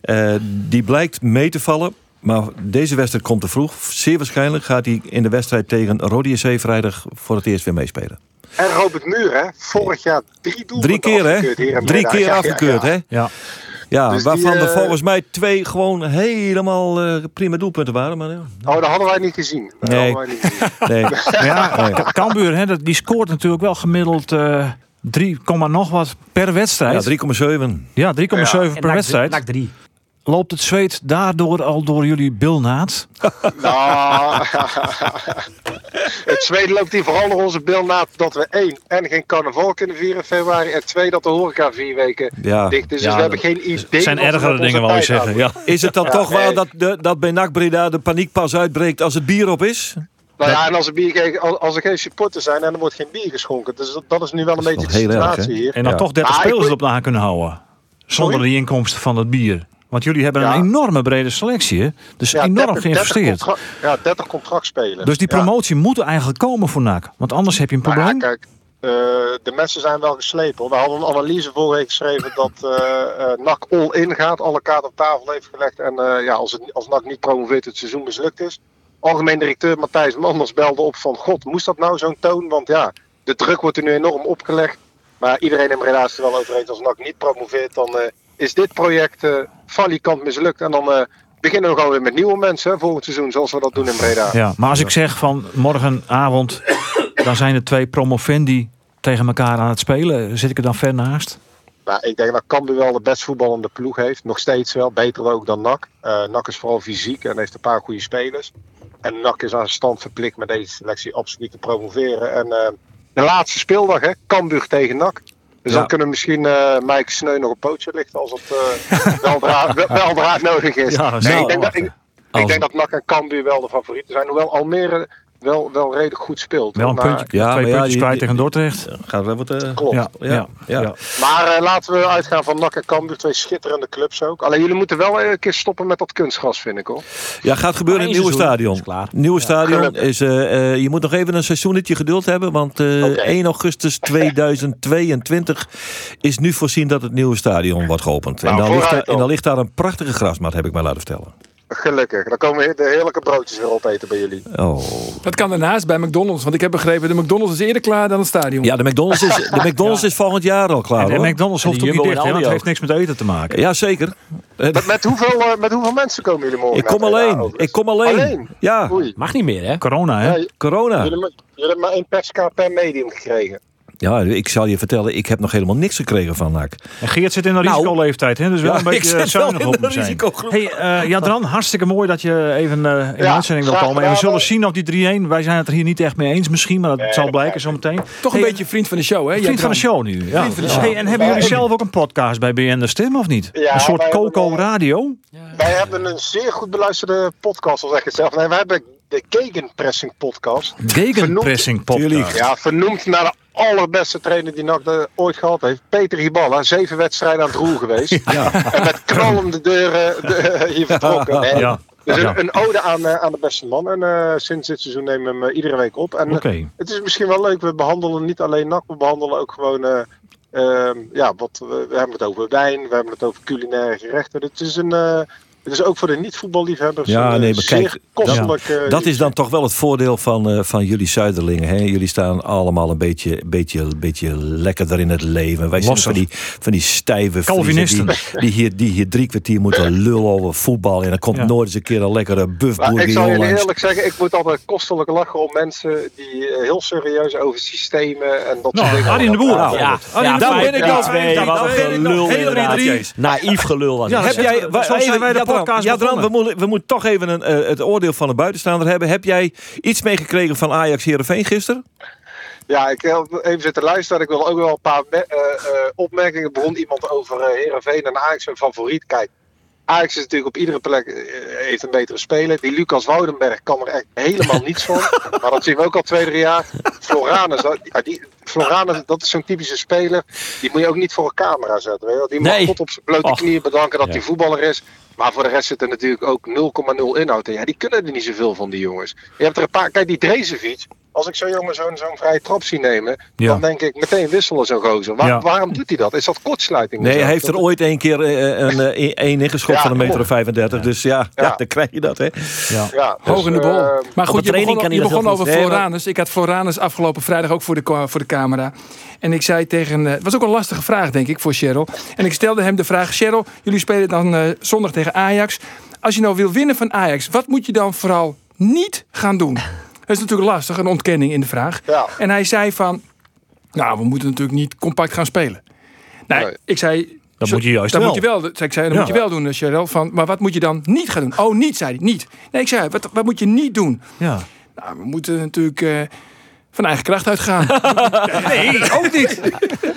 Eh, die blijkt mee te vallen. Maar deze wedstrijd komt te vroeg. Zeer waarschijnlijk gaat hij in de wedstrijd tegen Rode JC vrijdag voor het eerst weer meespelen. En Robert Muur, hè? Vorig jaar drie doelpunten Drie keer, hè? Drie keer Ja, ja, afgekeurd, ja. hè? Ja. Ja, Dus die, waarvan er eh, volgens mij twee gewoon helemaal eh, prima doelpunten waren. Maar ja, Oh, dat hadden wij niet gezien. Dat Nee. hadden wij niet gezien. nee. Ja, K- Cambuur, hè, dat- die scoort natuurlijk wel gemiddeld eh 3, nog wat per wedstrijd. Ja, 3,7. Ja, 3,7 per wedstrijd. Nak 3. Loopt het zweet daardoor al door jullie bilnaad? Nou, het tweede loopt hier vooral door onze bil na dat we één en geen carnaval kunnen vieren in februari. En twee dat de horeca vier weken Ja. dicht is. Ja, dus we hebben geen idee. Het zijn ergere dingen, wou je tijd zeggen. Ja. Is het dan Ja, toch waar dat, de, dat bij NAC Breda de paniek pas uitbreekt als het bier op is? Nou ja, en als er, bier, geen- als- er geen supporters zijn en er wordt geen bier geschonken. Dus dat, is nu wel een Dat beetje de erg, situatie hier. En dan Ja. toch 30 Maar ik spelers erop na kunnen houden. Zonder Sorry? die inkomsten van het bier. Want jullie hebben Ja. een enorme brede selectie. Dus Ja, enorm 30 geïnvesteerd. contra- ja, 30 contractspelers. Dus die Ja. promotie moet eigenlijk komen voor NAC. Want anders heb je een Nou ja, probleem. kijk, eh, de mensen zijn wel geslepen. hoor. We hadden een analyse vorige week geschreven dat eh eh, NAC all-in gaat. Alle kaarten op tafel heeft gelegd. En ja, als, het, als NAC niet promoveert, het seizoen mislukt is. Algemeen directeur Matthijs Manders belde op van... God, moest dat nou zo'n toon? Want ja, de druk wordt er nu enorm opgelegd. Maar iedereen in Breda is er wel over eens. Als NAC niet promoveert, dan is dit project eh valikant mislukt. En dan eh, beginnen we gewoon weer met nieuwe mensen hè, volgend seizoen. Zoals we dat doen in Breda. Ja, maar als ik zeg van morgenavond, dan zijn er twee promovendi tegen elkaar aan het spelen. Zit ik er dan ver naast? Nou, ik denk dat Cambuur wel de best voetballende ploeg heeft. Nog steeds wel. Beter ook dan NAC. Eh NAC is vooral fysiek en heeft een paar goede spelers. En NAC is aan zijn stand verplicht met deze selectie absoluut te promoveren. En eh, de laatste speeldag, hè, Cambuur tegen NAC. Dus Ja. dan kunnen misschien eh Mike Sneu nog een pootje lichten als het eh weldra, wel- weldra nodig is. Ja, nee, ik denk dat, ik, ik denk dat NAC en Cambuur wel de favorieten zijn. Hoewel Almere wel, wel redelijk goed speelt. Wel een Maar- puntje, Ja, twee ja, puntjes die- kwijt tegen Dordrecht. Gaat wel wat... eh, Klopt. Ja, ja, ja. ja. Maar eh, laten we uitgaan van NAC en Cambuur, twee schitterende clubs ook. Alleen jullie moeten wel een keer stoppen met dat kunstgras, vind ik hoor. Ja, gaat gebeuren in het nieuwe stadion. is klaar. Nieuwe stadion is. eh, eh, je moet nog even een seizoenetje geduld hebben. Want eh, Oké. 1 augustus 2022 is nu voorzien dat het nieuwe stadion wordt geopend. Nou, en, dan ligt daar, en dan dan. ligt daar een prachtige grasmat, heb ik mij laten vertellen. Gelukkig. Dan komen de heerlijke broodjes weer opeten bij jullie. Oh. Dat kan daarnaast bij McDonald's. Want ik heb begrepen, de McDonald's is eerder klaar dan het stadion. Ja, de McDonald's is, de McDonald's is volgend jaar al klaar. En, hoor. McDonald's hoeft ook niet dicht, want het heeft niks met eten te maken. Ja, zeker. Met, met, hoeveel, eh, met hoeveel mensen komen jullie morgen? ik kom alleen. Ik kom alleen. Alleen? Ja, Oei. Mag niet meer, hè? Corona, hè? Ja, corona. jullie, hebben- jullie hebben maar één perskaart per medium gekregen. Ja, ik zal je vertellen, ik heb nog helemaal niks gekregen van NAC. En Geert zit in een Nou, risicoleeftijd, hè? Dus wel ja, een ik beetje zuinig in op de hem zijn. risicogroep. Hey, eh Jadran, hartstikke mooi dat je even eh, in de Ja, uitzending wil komen. En we zullen zien of die 3-1, wij zijn het er hier niet echt mee eens misschien, maar dat Nee, zal blijken zometeen. Toch een Hey, beetje vriend van de show, hè? Vriend van de show nu. Ja. Vriend van de show. Hey, en hebben jullie zelf ook een podcast bij BN De Stem of niet? Ja, een soort Coco Radio? Wij hebben een zeer goed beluisterde podcast, al zeg ik het zelf. Nee, wij hebben de Gegenpressing podcast. Gegenpressing podcast. Ja, vernoemd naar de allerbeste trainer die NAC de- ooit gehad heeft. Peter Hiballa, zeven wedstrijden aan het roer geweest. En met knallende deuren de, hier vertrokken. Nee, Ja. Dus Ja. een, een ode aan, eh, aan de beste man. En eh, sinds dit seizoen nemen we hem eh, iedere week op. En eh, Oké. het is misschien wel leuk. We behandelen niet alleen NAC, we behandelen ook gewoon... eh, ehm, ja, wat, we, we hebben het over wijn, we hebben het over culinaire gerechten. Het is, een, eh, het is ook voor de niet-voetballiefhebbers Ja, een nee, eh, maar zeer kijk, kostelijk... eh, Dat is dan toch wel het voordeel van, eh, van jullie Zuiderlingen. Hè? Jullie staan allemaal een beetje, beetje, beetje lekkerder in het leven. Wij zijn van die, van die stijve Calvinisten. Die, die, hier, die hier drie kwartier moeten lullen over voetbal. En dan komt Ja. nooit eens een keer een lekkere buff Maar ik zal jullie langs. eerlijk zeggen, ik moet altijd kostelijk lachen om mensen die eh, heel serieus over systemen en dat soort Nou, dingen. Arjen de Boer. Ja, Ja, Arjen ja, de daar ben ik al. twee, wat een drie, lul drie, inderdaad, drie. Jezus. Naïef gelul was Heb jij, wij Jadran, podcast we, moeten, we moeten toch even een, eh, het oordeel van de buitenstaander hebben. Heb jij iets meegekregen van Ajax Heerenveen gisteren? Ja, ik heb even zitten luisteren. Ik wil ook wel een paar me- eh, eh, opmerkingen. Begon iemand over Heerenveen en Ajax een favoriet. Kijk, Ajax is natuurlijk op iedere plek heeft een betere speler. Die Lucas Woudenberg kan er echt helemaal niets van. Maar dat zien we ook al twee, drie jaar. Floranus, dat, ja, die, Floranus, dat is zo'n typische speler. Die moet je ook niet voor een camera zetten. Weet je. Die mag Nee. God op zijn blote knieën bedanken dat Ja. hij voetballer is. Maar voor de rest zit er natuurlijk ook 0,0 inhoud in. Ja, die kunnen er niet zoveel van, die jongens. Je hebt er een paar. Kijk, die Drezefiets. Als ik zo'n jongen zo'n zo'n vrije trap zie nemen, Ja. dan denk ik meteen wisselen zo'n gozer. Waar- Ja. Waarom doet hij dat? Is dat kortsluiting? Nee, zo? hij heeft er Dat- ooit een keer eh, een, eh, één ingeschopt Ja, van een meter of 35. Dus ja, ja. Ja. dan krijg je dat, hè? Ja, dus, Hoog in de bol. eh, maar goed, je training begon, kan je begon over. Nee, Floranus. Ik had Floranus afgelopen vrijdag ook voor de, voor de camera. En ik zei tegen... eh, Het was ook een lastige vraag, denk ik, voor Cheryl. En ik stelde hem de vraag... Cheryl, jullie spelen dan eh, zondag tegen Ajax. Als je nou wil winnen van Ajax... wat moet je dan vooral niet gaan doen? Dat is natuurlijk lastig, een ontkenning in de vraag. Ja. En hij zei van... Nou, we moeten natuurlijk niet compact gaan spelen. Nee, Nee. ik zei... Dat zo- moet je juist dat wel. Moet je wel. Ik zei, dat Ja. moet je wel doen, Cheryl. Van, maar wat moet je dan niet gaan doen? Oh, niet, zei hij. Niet. Nee, ik zei, wat, wat moet je niet doen? Ja. Nou, we moeten natuurlijk eh, van eigen kracht uitgaan. Nee, ook niet.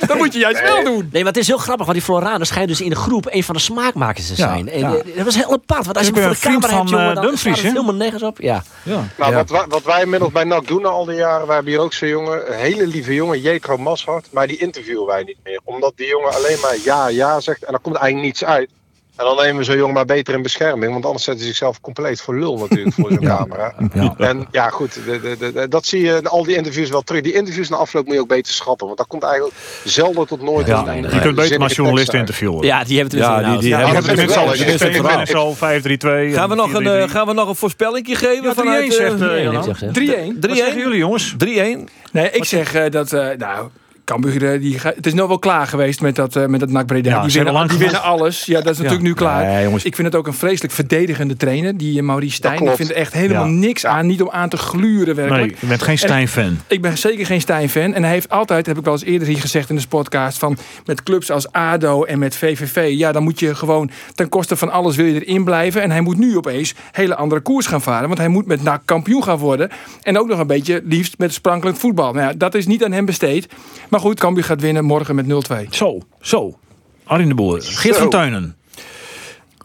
dat moet je juist wel doen. Nee, maar het is heel grappig, want die Floranus schijnt dus in de groep een van de smaakmakers te Ja, zijn. En, ja. eh, Dat was heel apart, want als Ik je hem ben voor de camera hebt, jongen, eh, dan Dumfries, hè? helemaal nergens op. Ja. Ja. Nou, Ja. wat, wij, wat wij inmiddels bij NAC doen al die jaren, wij hebben hier ook zo'n jongen, een hele lieve jongen, Jetro Mashart, maar die interviewen wij niet meer. Omdat die jongen alleen maar ja, ja zegt en er komt eigenlijk niets uit. En dan nemen we zo'n jongen maar beter in bescherming, want anders zet hij zichzelf compleet voor lul natuurlijk voor zo'n camera. Ja. En ja, goed, de, de, de- de- dat zie je in al die interviews wel terug. Die interviews na afloop moet je ook beter schatten, want daar komt eigenlijk zelden tot nooit Ja, een je kunt beter maar journalisten interviewen. ja, die hebben het Ja, die- die Ja, hebben dat vind is ik. Dat zo 5-3-2. Gaan we, nog een, eh, gaan we nog een voorspellingje geven? Ja, vanuit 3-1 zegt, eh, Nee, Jan. niks zegt, hè. 3-1. Wat zeggen 3-1? jullie jongens? 3-1? Nee, ik zeg eh, dat... eh, nou, Cambuur, eh, die het is nou wel klaar geweest met dat, eh, met dat NAC Breda. Ja, die winnen, lang die winnen alles. Ja, dat is natuurlijk nu klaar. Nee, jongens. Ik vind het ook een vreselijk verdedigende trainer, die eh, Maurice Stijn. Ik vind er echt helemaal Ja. niks aan. Niet om aan te gluren werkelijk. Nee, je bent geen Stijn-fan. Ik ben zeker geen Stijn-fan. En hij heeft altijd, heb ik wel eens eerder hier gezegd in de podcast, van met clubs als ADO en met VVV, ja, dan moet je gewoon ten koste van alles wil je erin blijven. En hij moet nu opeens hele andere koers gaan varen. Want hij moet met NAC kampioen gaan worden. En ook nog een beetje liefst met sprankelend voetbal. Nou ja, dat is niet aan hem besteed. Maar goed, Cambuur gaat winnen morgen met 0-2. Zo, zo. Arjen de Boer. Geert Zo. van Tuinen.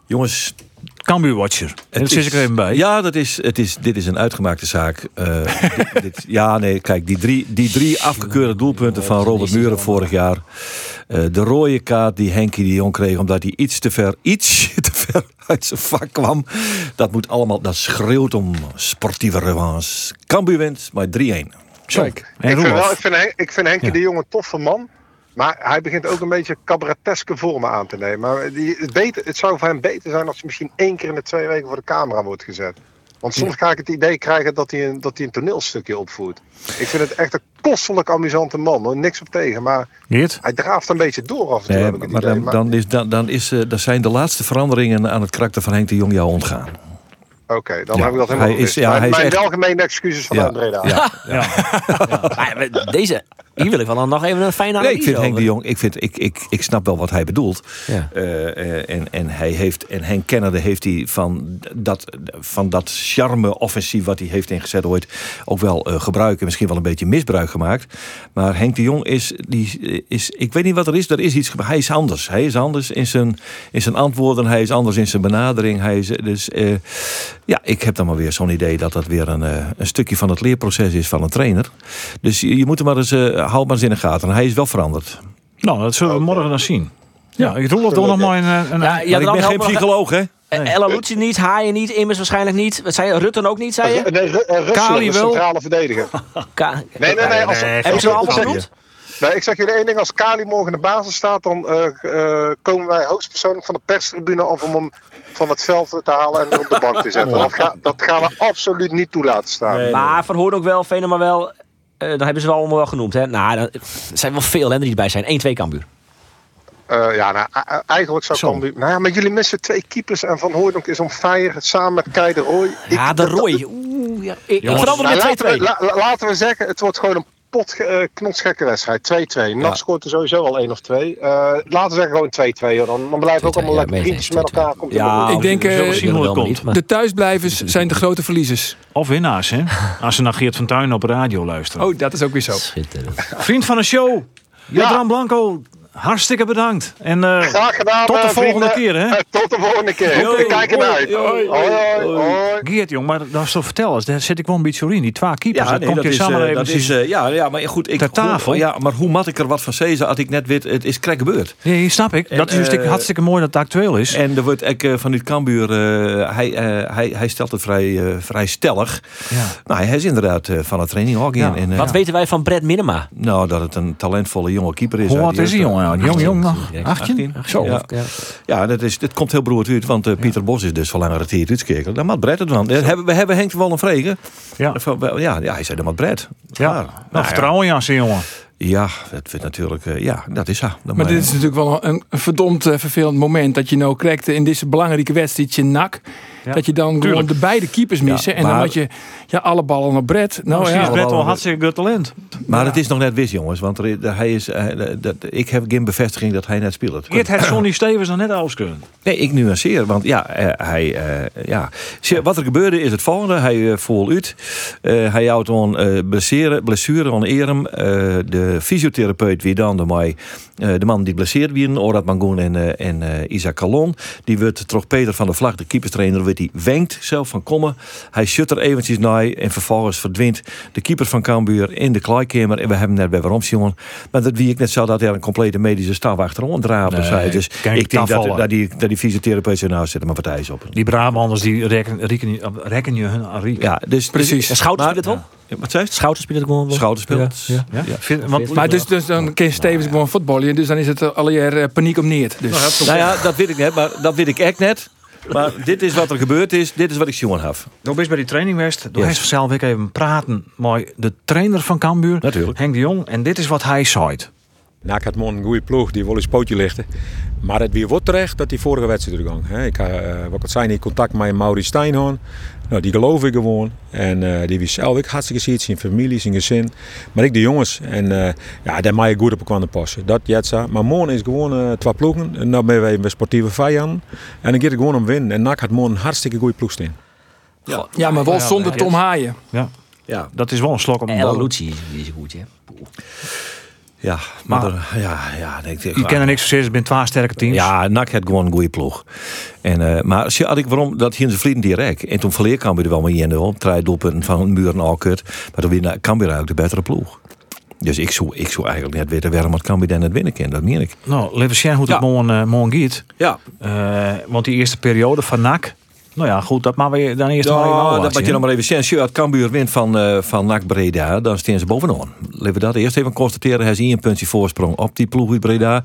Jongens, Cambuur Watcher. En dat zit ik er even bij. Ja, dat is, het is, dit is een uitgemaakte zaak. Eh, dit, dit- ja, nee, kijk, die drie, die drie afgekeurde doelpunten van Robert Muren vorig jaar. Eh, de rode kaart die Henkie de Jong kreeg omdat hij iets te ver, iets te ver uit zijn vak kwam. Dat moet allemaal, dat schreeuwt om sportieve revanche. Cambuur wint, maar 3-1. Zo. Kijk, En ik vind, wel, ik vind, Henk- ik vind Henkie Ja. de Jong een toffe man. Maar hij begint ook een beetje cabareteske vormen aan te nemen. Maar die, het, beter, het zou voor hem beter zijn als hij misschien één keer in de twee weken voor de camera wordt gezet. Want soms ga ik het idee krijgen dat hij, een, dat hij een toneelstukje opvoert. Ik vind het echt een kostelijk amusante man. Hoor. Niks op tegen. Maar Geert? hij draaft een beetje door af en toe. Nee, heb ik het maar idee. dan, Maar- dan, is, dan, dan is, dan zijn de laatste veranderingen aan het karakter van Henk de Jong jou ontgaan. Oké, dan Ja, heb ik dat helemaal hij is- ja, Mijn- hij is Mijn echt- welgemeende excuses vanuit Breda. ja. Maar ja, deze, hier wil ik wel nog even een fijne Nee, analyse ik vind Henk de Jong, ik, vind, ik, ik, ik snap wel wat hij bedoelt. Ja. Eh, eh, en, en, hij heeft, en Henk Kennedy heeft hij van dat, van dat charme-offensief wat hij heeft ingezet ooit ook wel eh, gebruik en misschien wel een beetje misbruik gemaakt. Maar Henk de Jong is, die is, ik weet niet wat er is, er is iets, hij is anders. Hij is anders in zijn, in zijn antwoorden, hij is anders in zijn benadering. Hij is, dus, eh, ja, ik heb dan maar weer zo'n idee dat dat weer een, eh, een stukje van het leerproces is van een trainer. Dus je, je moet hem maar eens, eh houd maar eens in de gaten. Hij is wel veranderd. Nou, dat zullen we morgen dan zien. Ja, ik roel het ook nog maar een... eh, een Ja, ja, maar ik ben geen psycholoog, hè? Eh, Ella Lucci niet, Haaien niet, Immers waarschijnlijk niet. Wat zei je? Rutten ook niet, zei je? Nee, Ru- eh, Russell, Kali de wel. centrale verdediger. Ka- Nee, nee, nee. Als, Hebben ze ik- allemaal ik zeg- genoemd? Nee, ik zeg jullie één ding. Als Kali morgen in de basis staat, dan eh, eh, komen wij hoogstpersoonlijk van de perstribune af om hem van het veld te halen en op de bank te zetten. Dat, ga- dat gaan we absoluut niet toe laten staan. Maar verhoor ook wel, Venema wel. eh dan hebben ze wel allemaal wel genoemd. Hè? Nou, dan- er zijn wel veel hè, die erbij zijn. 1-2 Cambuur. Eh, ja, nou, eigenlijk zou Zo. Cambuur... Nou ja, maar jullie missen twee keepers en Van Hooydonk is om fire samen met Kei de Roy. Ja, Ik- de dat- Roy. Oeh, ja. Ik, ik Jongens, verander Nou, met laten, we, 2-2. la- la- laten we zeggen, het wordt gewoon een pot eh, knotsgekke wedstrijd. 2-2. NAC scoort er sowieso al 1 of 2. Eh, laten we zeggen gewoon 2-2. hoor. Dan, dan blijven we ook 2-2, allemaal ja, lekker mee vriendjes met elkaar. 2-2. Komt Ja, ja, Ik denk, zullen eh, zien hoe het wel komt. De thuisblijvers zijn de grote verliezers. Of winnaars, hè? Als ze naar Geert van Tuin op de radio luisteren. Oh, dat is ook weer zo. Schitterend. Vriend van de show, Jadran Blanco, hartstikke bedankt. En eh, Graag gedaan. Tot de eh, volgende vrienden. keer, hè? Eh, tot de volgende keer. Hoi, Ik kijk ernaar uit. hoi, Hoi, hoi, hoi. Geert, jong, maar dat is toch vertel eens, daar zit ik wel een beetje zo in. Die twee keepers, Ja, dat nee, komt dat is, samen dat is, ja, ja, maar goed, ik Ter tafel. hoe- ja, maar hoe mat ik er wat van zeggen had ik net weet, het is krek gebeurd. Nee, snap ik. En, dat is eh, hartstikke mooi dat het actueel is. En er wordt eh, vanuit Cambuur, eh, hij, eh, hij, hij stelt het vrij, vrij stellig. Ja. Nou, hij is inderdaad eh, van het training ook in. En, eh, Wat weten wij van Brett Minema? Nou, dat het een talentvolle jonge keeper is. Hoe de is die jongen? Nou? Jong, jong nog? 18? Zo. Ja, Ja. ja dat, is, dat komt heel broerd uit, want eh, Pieter Bos is dus voor langere tijd uitgekeken. Dan moet Brett het dan. Eh, hebben, we hebben Henk wel een vregen. Ja. Ja, ja, hij zei dan moet Brett. Ja. Klaar. Nou, vertrouwen in jou, jongen. Ja, dat wordt natuurlijk, eh, ja, dat is haar. Maar dit is natuurlijk wel een, een verdomd vervelend moment. Dat je nou krijgt in deze belangrijke wedstrijd NAC. Ja, Dat je dan gewoon de beide keepers missen. en dan had je ja, alle ballen op Brett. Nou is ja, Brett wel hartstikke goed talent. Maar het is nog net wis, jongens. Want er, hij is, eh, dat, ik heb geen bevestiging dat hij net speelt. Geert had Sonny Stevens nog net kunnen. Nee, ik nuanceer. Want ja, eh, hij, eh, ja. Wat er gebeurde is het volgende. Hij uh, voel uit. Eh, hij houdt een eh, blessure, blessure aan Erem. Eh, de fysiotherapeut wie dan de mij, eh, de man die blesseerd wie, Orad Mangoen en, en Isaac Calon. Die wordt toch Peter van der Vlag, de keeperstrainer, die wenkt zelf van komen. Hij shut er eventjes naar en vervolgens verdwijnt de keeper van Cambuur in de kleikamer. En we hebben net bij waarom jongen. Maar dat wie ik net zou dat hij een complete medische staf achterom draapt. of Nee. Dus ik ik denk dat, dat, die, dat die fysiotherapeut nou zit, maar partij is op. Die Brabanders die rekken, rekken, rekken je hun aan. Ja, dus Precies. Maar- speelt het wel? Ja, Wat zei je? Schouten speelt het gewoon wel? Schouten speelt. Ja, Ja? Want, maar dus, dus dan kan Stevens gewoon voetballen. Dus dan is het alweer eh, paniek om neer. Dus. Nou ja, dat weet ik net, maar dat weet ik echt net. Maar dit is wat er gebeurd is. Dit is wat ik jongen heb. Toen best bij die training West. Toen Yes. zelf ik even praten met de trainer van Cambuur. Natuurlijk. Henk de Jong. En dit is wat hij zei. Nou, ik had morgen een goede ploeg, die wil eens pootje lichten. Maar het weer wordt terecht dat die vorige wedstrijd er gang. Ik had, eh, wat ik al zei, in contact met Maurice Steinhorn. Nou, die geloof ik gewoon. En eh, die was zelf ook hartstikke ziet, zijn familie, zijn gezin. Maar ik de jongens. En eh, ja, daar mag je goed op elkaar passen. Dat jetsa. Maar morgen is gewoon twee ploegen. En dan ben wij bij sportieve vijanden. En dan gaat het gewoon om winnen. En NAC had morgen een hartstikke goede ploeg staan. Ja, maar wel zonder Tom Haaien. Ja. Ja. Dat is wel een slok om En de bodem. Lucci, die is goed, hè? Ja, maar, Maar- er- ja, ja, denk ik. Je kent er niks van het zijn twee sterke teams. Ja, NAC had gewoon een goede ploeg. En, eh, maar zie- had ik waarom dat hier in zijn vrienden direct. En toen verleer Cambuur er wel maar 1-0. Drie doelpunten van Muren al kut. Maar toen weer Cambuur eigenlijk de betere ploeg. Dus ik zou, ik zou eigenlijk net weten waarom het Cambuur dan net winnen kan. Dat meen ik. Nou, leven zien hoe het Ja. morgen, eh, morgen gaat. Ja, Eh, want die eerste periode van NAC. Nou ja, goed, dat maar we dan eerst maar even ja dat wat je nog maar even je het Cambuur wint van, eh van NAC Breda, dan staan ze bovenaan. Laten we dat eerst even constateren. Hij is een puntje voorsprong op die ploeg uit Breda.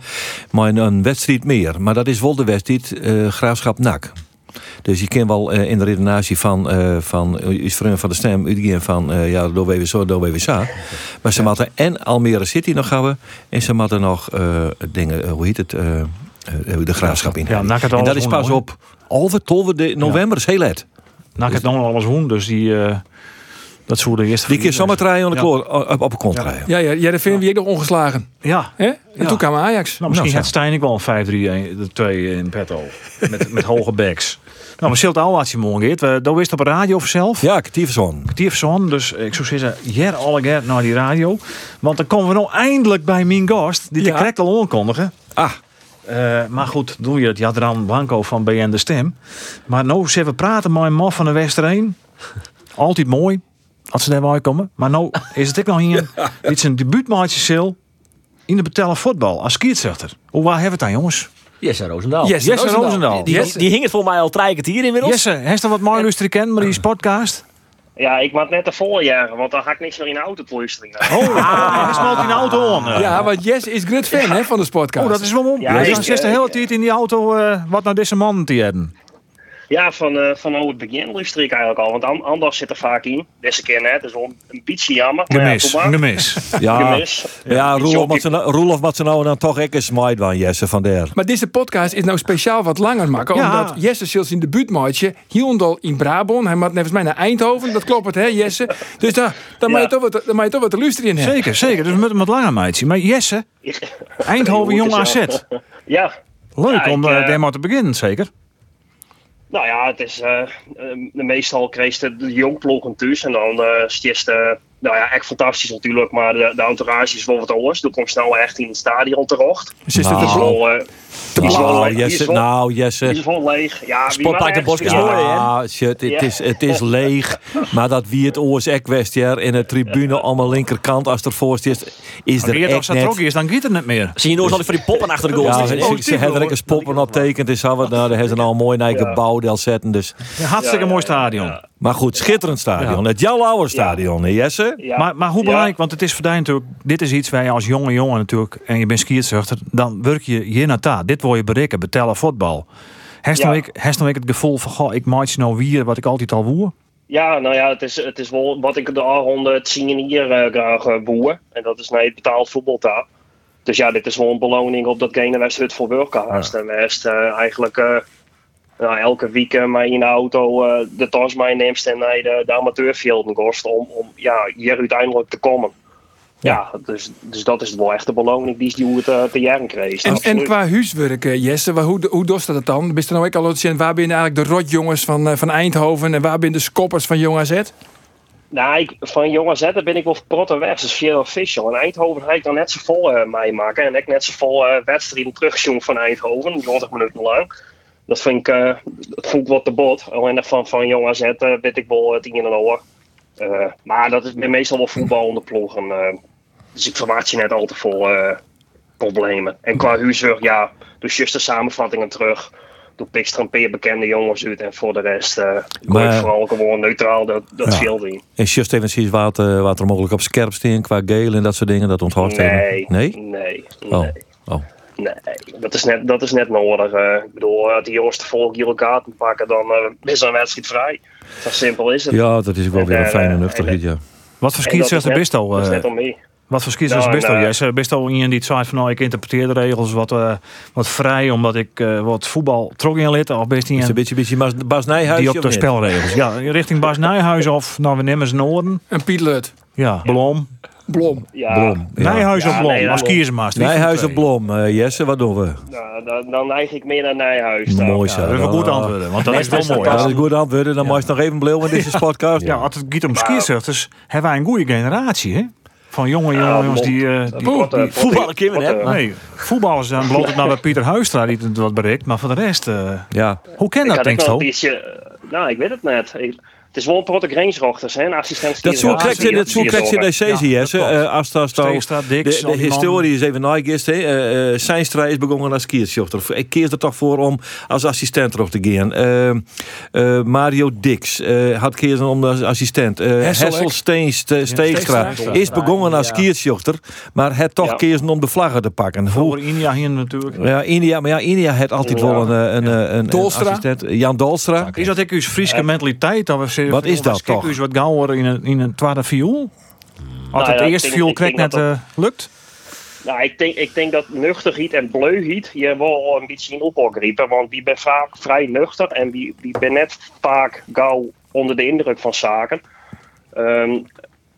Maar een, een wedstrijd meer. Maar dat is wel de wedstrijd eh, Graafschap NAC. Dus je kan wel eh, in de redenatie van, eh van is vriend van de stem uitgaan van ja, door we zo, door we zo. Maar ze moeten en Almere City nog hebben en ze moeten nog dingen, hoe heet het, de graafschap in. Ja, en dat is pas op halve tolve de november, is heel laat. NAC het nog alles doen, dus die... eh, dat de eerste... Die keer zomaar draaien aan de Ja. kloor, op, op een kont Ja. draaien. Ja, ja, ja, dat vinden we nog ongeslagen. Ja. Hè? En Ja. toen kwam Ajax. Nou, misschien Nou, had Stijn ik wel een 5-3-1, de 2 in petto. met, met hoge backs. Nou, maar Silt al had je morgen geert. Dat wist op de radio vanzelf. Ja, Katiefzoon. Tierfson, dus ik zou zeggen, jer alle naar die radio. Want dan komen we nou eindelijk bij mijn gast, die Ja. de correct al aankondigen. Ah, Eh, maar goed, doe je het. Jadran Blanco van BN De Stem. Maar nou zullen we praten met een man van de Westerheen. Altijd mooi, als ze daarbij komen. Maar nou is het ook nog hier. Dit is een debuutmaatje Sil in de betellen voetbal als skiertzuchter. Hoe waar hebben we het dan, jongens? Jesse Roosendaal. Jesse Jesse Roosendaal. Die, hing het voor mij al drie hier inmiddels. Jesse, heeft er wat mooi luisteren kennen, maar die is podcast? Ja, ik maak net de voljagen, want dan ga ik niks meer in de auto luisteren. Oh, hij smelt in de auto aan. Ja, want Jess is groot fan hè, van de sportcast. Oh, dat is wel mooi. Ja, Ja, ik, dan zit de eh, hele ik, tijd in die auto eh, wat naar deze man te hebben. Ja, van, eh van hoe het begin luister ik eigenlijk al, want an- anders zit er vaak in. Deze keer net, dat is wel een beetje jammer. maar ja, Gemis, gemis. ja. Gemis. Ja, Iets Roelof die- ze nou- dan toch echt een smite van Jesse van der. Maar deze podcast is nou speciaal wat langer maken. Ja. Omdat Jesse zelfs in de buurtmaatje Hiondal in Brabant. Hij maakt nevens mij naar Eindhoven. Dat klopt het, hè, Jesse? Dus daar, dan Ja. moet je toch wat, dan moet je toch wat te luisteren in hebben. Zeker, zeker. Dus we moeten wat langer meidje. Maar Jesse, Eindhoven Jong AZ. Ja, Leuk Ja, om ik, eh eh, daar maar te beginnen, zeker. Nou ja, het is eh, eh, meestal kreeg de, de jongploegen thuis en dan eh is de, nou ja, echt fantastisch natuurlijk, maar de, de entourage is wel wat anders. Toen kom je snel echt in het stadion terecht. Dus is Nou. het wel, eh, die is wel Nou, leeg. Die is Jesse, wel- nou, die Jesse. is wel leeg. Ja, Sportpark de Bosk is spelen? mooi, hè? Ja, shit, het, is, het is leeg. Maar dat wie het oors ek west in de tribune aan de linkerkant als er voor is, is er Als echt net. is, dan giet het niet meer. Zie je eens al die van die poppen achter de goal Ja, ze, ze hebben er een poppen op tekent. Is nou, daar hebben ze nou een mooi nijke Ja. bouwdeel zetten. Dus. Hartstikke mooi stadion. ja. Maar goed, schitterend stadion. Het jouw oude stadion, hè, Jesse? Ja. Maar, maar hoe Ja. belangrijk, want het is voor natuurlijk, dit is iets waar je als jonge jongen natuurlijk, en je bent skiertzuchter, dan werk je hier naar ta. Dit wil je bereiken, betellen voetbal. Heeft Ja. nou ik, nou ik het gevoel van, goh, ik maak nou weer wat ik altijd al woer? Ja, nou ja, het is, het is wel wat ik de aanronde het zien hier eh, graag boeien. En dat is nee, het betaald voetbal daar. Dus ja, dit is wel een beloning op datgene waar ze het voor werken haast. En ze eh, eigenlijk eh, nou, elke week mij in de auto de tas meeneemt en naar de, de amateurvelden kost om, om ja, hier uiteindelijk te komen. Ja, dus, dus dat is wel echt de beloning die die hoe het eh, te jaren kreeg. En, qua huiswerk, eh, Jesse, hoe, hoe doet dat dan? Bist er nou ook al zien, waar ben je eigenlijk de rotjongens van, eh, van Eindhoven en waar ben je de skoppers van Jong AZ? Nou, ik, van Jong AZ ben ik wel protte weg. Dus via official. En Eindhoven ga ik dan net zo vol eh meemaken. En ik net zo vol eh wedstrijden teruggezongen van Eindhoven. 90 minuten lang. Dat vind ik, eh, dat vond ik wat te bot. Alleen van, van Jong AZ weet ik wel het in en over. Eh, maar dat is meestal wel voetbal onder ploegen. Dus ik verwacht je net al te veel eh, problemen. En qua huurzorg, ja, dus just de samenvattingen terug. Doe pik er een paar bekende jongens uit. En voor de rest eh ik Maar- vooral gewoon neutraal dat, dat Ja. in. En just even zien wat, eh, wat er mogelijk op scherp staan qua geel en dat soort dingen. Dat onthoudt Nee, Nee? nee, nee. Oh. Oh. Nee, dat is net, dat is net nodig. eh. ik bedoel, als die jongens de volgende keer elkaar te pakken, dan eh, is er een wedstrijd vrij. Zo simpel is het. Ja, dat is ook wel En, weer een fijne en- nuchterheid, ja. Wat voor En dat is skiertzuchter net- bist al? Dat is net om mee. Wat voor Nou, bist al? en, eh, Jesse? Bist al iemand die zegt van, nou, ik interpreteer de regels wat, eh, wat vrij, omdat ik eh, wat voetbal trok in lid, of best Is een beetje, beetje Bas, Bas Nijhuis, die op de spelregels? Ja, richting Bas Nijhuis of, nou, we nemen ze Noorden. En Piet Lut. Ja, Blom. Blom. Ja, Blom. Ja. Nijhuis Ja, of Blom, nee, als. Nijhuis of Blom, eh, Jesse, wat doen we? nou, dan, dan neig ik meer naar Nijhuis. dan. Mooi Ja, zo. dat is wel Dan, goed antwoorden, want dat is wel mooi. Ja, dat is goed antwoorden. Dan moet je nog even blijven in deze podcast. Ja, als het gaat om skierzuchters, hebben wij een goede generatie, hè? Van jonge jongens die, eh, die, die- Protte- voetballen Protte- maar- Nee, voetballers dan bloot het nou bij Pieter Huistra die het wat bereikt. Maar voor de rest, eh, Ja. hoe ken Ik dat denk je eh, nou, ik weet het net. Ik- het is wel een grensrochters, hè, een assistent. Dat zo krijg je, dat zo krijg je deze klopt. Eh, als dat Dix, de, historie is even nagist. hè. Eh, eh, Seinstra is begonnen als skiersjochter. Ik keer er toch voor om als assistent erop te gaan. Eh, eh, Mario Dix eh, had keer om als assistent. Eh Hessel, Steenstra is begonnen als Ja. skiersjochter. Maar het toch keer om de vlaggen te pakken. Voor India hier natuurlijk. ja, India, maar ja, India had altijd wel een, eh, assistent. Jan Dolstra. Is dat ik uw Friese mentaliteit? Dat we Wat is of dat kijk toch? u wat gauwer in een, in een tweede viool? Als Nou het eerste viool krijgt denk net dat eh, lukt. Nou, ik denk, ik denk dat nuchterheid en bleuheid hier wel een beetje in opgriepen. Want die ben vaak vrij nuchter en die, die ben net vaak gauw onder de indruk van zaken. Ehm,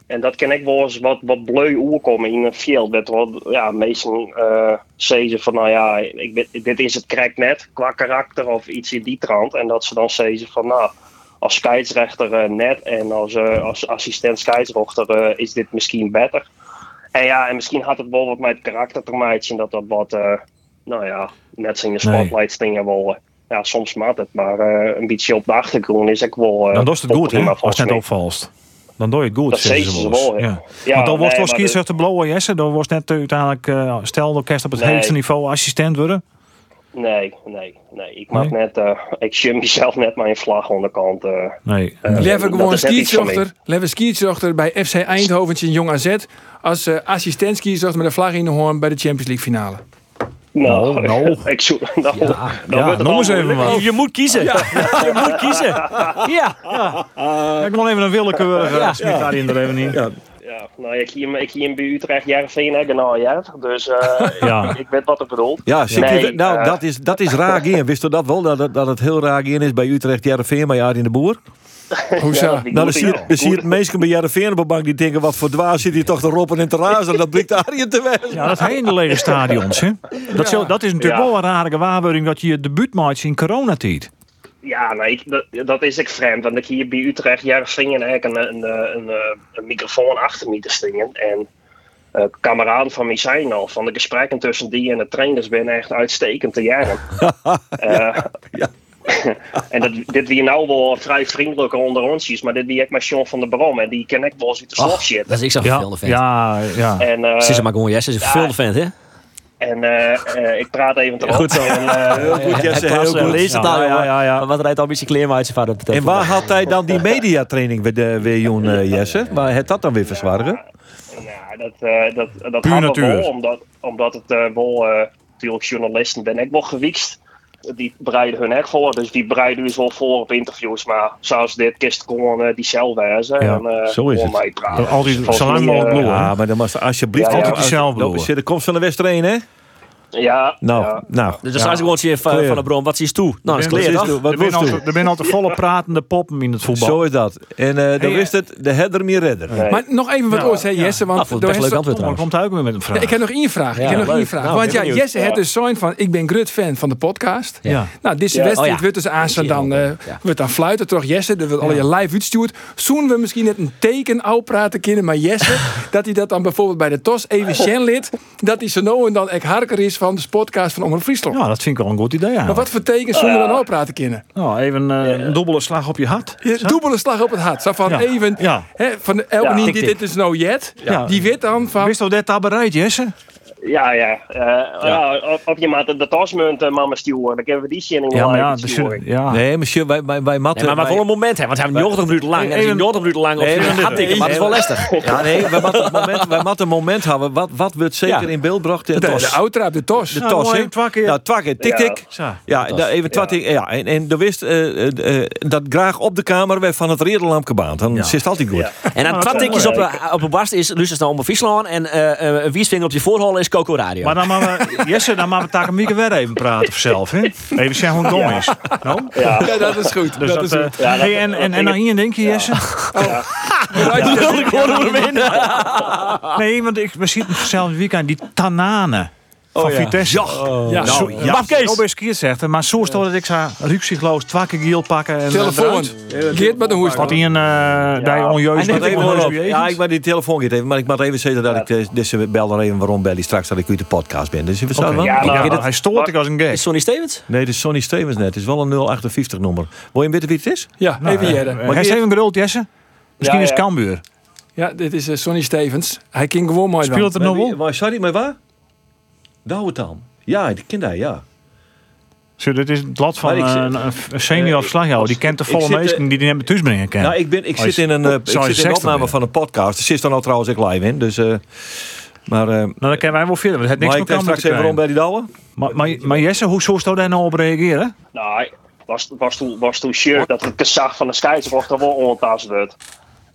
en dat kan ik wel eens wat, wat bleu oerkomen in een veld. Met wat, ja, meestal eh zeggen van, nou ja, ik, dit is het correct net qua karakter of iets in die trant. En dat ze dan zeggen van, nou, als scheidsrechter eh, net en als, eh, als assistent scheidsrechter eh, is dit misschien beter. En ja, en misschien had het wel wat met het karakter te maken dat dat wat, nou ja, net zo in de Nee. spotlights dingen wel, ja, soms maakt het, maar een beetje op de achtergrond is ik wel. Dan doe je het goed, hè? Als het net opvalt. Dan doe je het goed, Dat zeggen ze wel ja. Want dan wordt nee, wel skiezer te blauwe. Dan wordt net uiteindelijk, eh, stel de kerst op het Nee. hoogste niveau assistent worden. Nee, nee, nee. Ik mag Nee? net, eh, ik shim mezelf net mijn vlag onderkant. eh Nee. Lever dat gewoon. Lever skietsjochter bij FC Eindhoven in Jong AZ. Als eh assistent met een vlag in de hoorn bij de Champions League finale. Nou, Nou, nou. ik zoek. Nou, dan Ja, wordt het noem eens even wat. Je moet kiezen. Je moet kiezen. Ja. ik wil even een willekeurige Ja. ja. smit daarin er even in. Ja. Ja, nou, ik hier, ik hier bij Utrecht Jervin en nou ja, dus eh, Ja. ik, ik weet wat ik bedoel. Ja, zie je, Nee, nou, eh, dat, is, dat is raar geen. Wist u dat wel? Dat, het- dat het heel raar geen is bij Utrecht, Jereveen, bij Arie in de Boer? Hoezo? Ja, Nou, dan zie je, is. dan zie je Goed. het meesten bij Jereveen op de bank die denken, wat voor dwaas zit hier toch te roppen en te razen. Dat blikt Arie te wijzen. Ja, dat hij in de lege stadions. Hè? Dat, zo- dat is natuurlijk Ja. wel een rare gewaarwording dat je je debuutmatch in coronatijd. Ja, nee, ik- dat, dat is ik vreemd. Want ik hier bij Utrecht Jervin en eigenlijk een, een, een, een, een microfoon achter me te stingen. En eh kameraden van mij zijn al, van de gesprekken tussen die en de trainers ben echt uitstekend te jaren. Eh, en dat, dit wie nou wel vrij vriendelijker onder ons is, maar dit wie ik met Sean van der Brom en die ken ik wel eens uit de Oh, slot zitten. dat is ik zo'n Ja, vent. ja, ja. En, eh, Ze is maar gewoon Jesse, is een ja. vent, hè? En eh, eh, ik praat even terug. Goed zo. En, eh, Heel goed, Jesse, heel goed. leest het Ja, al, ja, ja, ja. Maar Wat rijdt al een beetje kleer uit zijn vader op de En waar had hij dan die mediatraining weer, de- weer Joen, eh, Jesse? Waar het dat dan weer verzwargen? Nou, dat, eh dat, dat Puur had wel, natuur. omdat, omdat het eh, wel, eh, natuurlijk journalisten ben ik wel gewiekst. Die bereiden hun echt voor, dus die bereiden dus wel voor op interviews. Maar zoals dit kist gewoon eh, die zelf wijzen Ja, en eh, zo is het. mij praten. Zo lang mij, mogelijk eh. Ja, maar dan was alsjeblieft... Ja, ja. Altijd diezelfde Dat bloeien. is de komst van de Wester 1, hè? Ja, Nou, ja. nou. Dus dan zijn ze gewoon zien van, Clear. van de bron. Wat zie je toe? Nou, dat is Wat clear, is? Wat er, zijn moest altijd, zijn altijd volle pratende poppen in het voetbal. Zo is dat. En eh dan Hey, wist het, de header meer redder. Nee. Maar nog even wat Ja, ja. Jesse. Want Nou, ik best Hesse- leuk antwoord Dan komt hij ook weer met een vraag. Ja, ik heb nog één vraag. Ja, ik heb nog één vraag. Nou, Want ja, benieuwd. Jesse Ja. heeft dus zo'n van, ik ben groot fan van de podcast. Ja. Nou, deze Ja. wedstrijd Oh ja. wordt dus aan je dan, eh, ja. wordt dan fluiten toch Jesse, dat wordt al je live uitstuurt. Zoen we misschien net een teken praten kunnen, maar Jesse, dat hij dat dan bijvoorbeeld bij de TOS even Shen lid, dat hij zo nou en dan ek harker is van de podcast van Omroep Friesland. Ja, dat vind ik wel een goed idee. Maar wat voor tekens zoen we dan ook praten kunnen? Nou, even eh, een dubbele slag op je hart. Ja, Dubbele slag op het hart. Zo van Ja. even, Ja. hè, van de, elke Ja. niet, Tik, dit, is nou jet. Ja. Die weet dan van, Wist je dat daar bereid, Jesse? Ja, ja. eh, ja. op, op je maat de, de tasmunt, uh, mama sturen. Dan kunnen we die zin in Ja, ja, ja. Nee, monsieur, wij, wij, wij matten... Nee, maar, voor een moment, hè, want hij heeft 90 minuten lang. En als je Even- 90 minuten lang op Nee, maar- gaat tikken, maar dat is wel lastig. Ja, nee, wij een moment, wij een moment hebben. Wat, wat wordt zeker Ja. in beeld gebracht? De, de, tos. de outra, de TOS. De Nou, tos, hè? Ja, twee keer. Tik, Ja. tik. Ja, even twee keer. Ja, en, en dan wist eh, eh, eh, dat graag op de kamer werd van het redenlamp gebaand. Dan zit het altijd goed. En dan dat tikjes op, eh, op een barst is Lucius naar om Friesland. En eh, eh, een wiesvinger op je voorholen is Coco Radio. Maar dan maar we, Jesse, dan maar we taken Mieke weer even praten of zelf, hè? Even zeggen hoe het dom is. Nou? Ja. Ja, dat is goed. Dus dat, dat, is eh, goed. Ja, dat- hey, en, en, en aan hier denk je, Jesse? Nee, want ik we zitten zelf het weekend die tananen. Van ja. Vitesse. Ja. Zo, Nou, ja, Mafkees. Zo best keer zegt, maar zo stond dat ik zou ruksigloos twee keer giel pakken en Telefoon. Geert met een hoest. Wat in een uh, die onjuist Hij. Ja, ik maar die telefoon gaat even. Maar ik moet even zeggen dat ik eh, deze bel dan even waarom bel die straks dat ik uit de podcast ben. Dus we. Ja, nou, Ja, hij stoort ik als een gek. Is Sonny Stevens? Nee, het is Sonny Stevens net. Het is wel een 058 nummer. Wil je weten wie het is? Ja, even jaren. Maar hij is even Jesse. Misschien Ja, is ja. Cambuur. Ja, dit is eh, Sonny Stevens. Hij ging gewoon mooi Speelt het nog wel? Sorry, maar waar? Douwetaan. Ja, die kent hij, ja. Zo, dit is het lat van ik zit- een, een senior Eh, slagjouwer. Die kent de ik volle zit, eh, meesten die die net thuis brengen. Nou, ik, ben, ik Hij zit is- in een, eh, ik zit in een 60 opname ben. van een podcast. Er zit dan al trouwens ik live in. Dus, eh, maar, eh Nou, dan kunnen wij wel verder. Het heeft maar niks ik denk Cambuur straks te even krijgen. bij die Douwe. Maar, maar, maar Jesse, hoe zou je daar nou op reageren? Nou, was, was toen, was toen shirt dat het gezag van de scheidsrechter wel ongetast werd.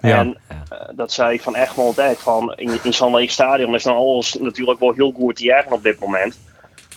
Ja. En eh, dat zei ik van Egmond echt van in, in zo'n leeg stadion is dan alles natuurlijk wel heel goed te jagen op dit moment.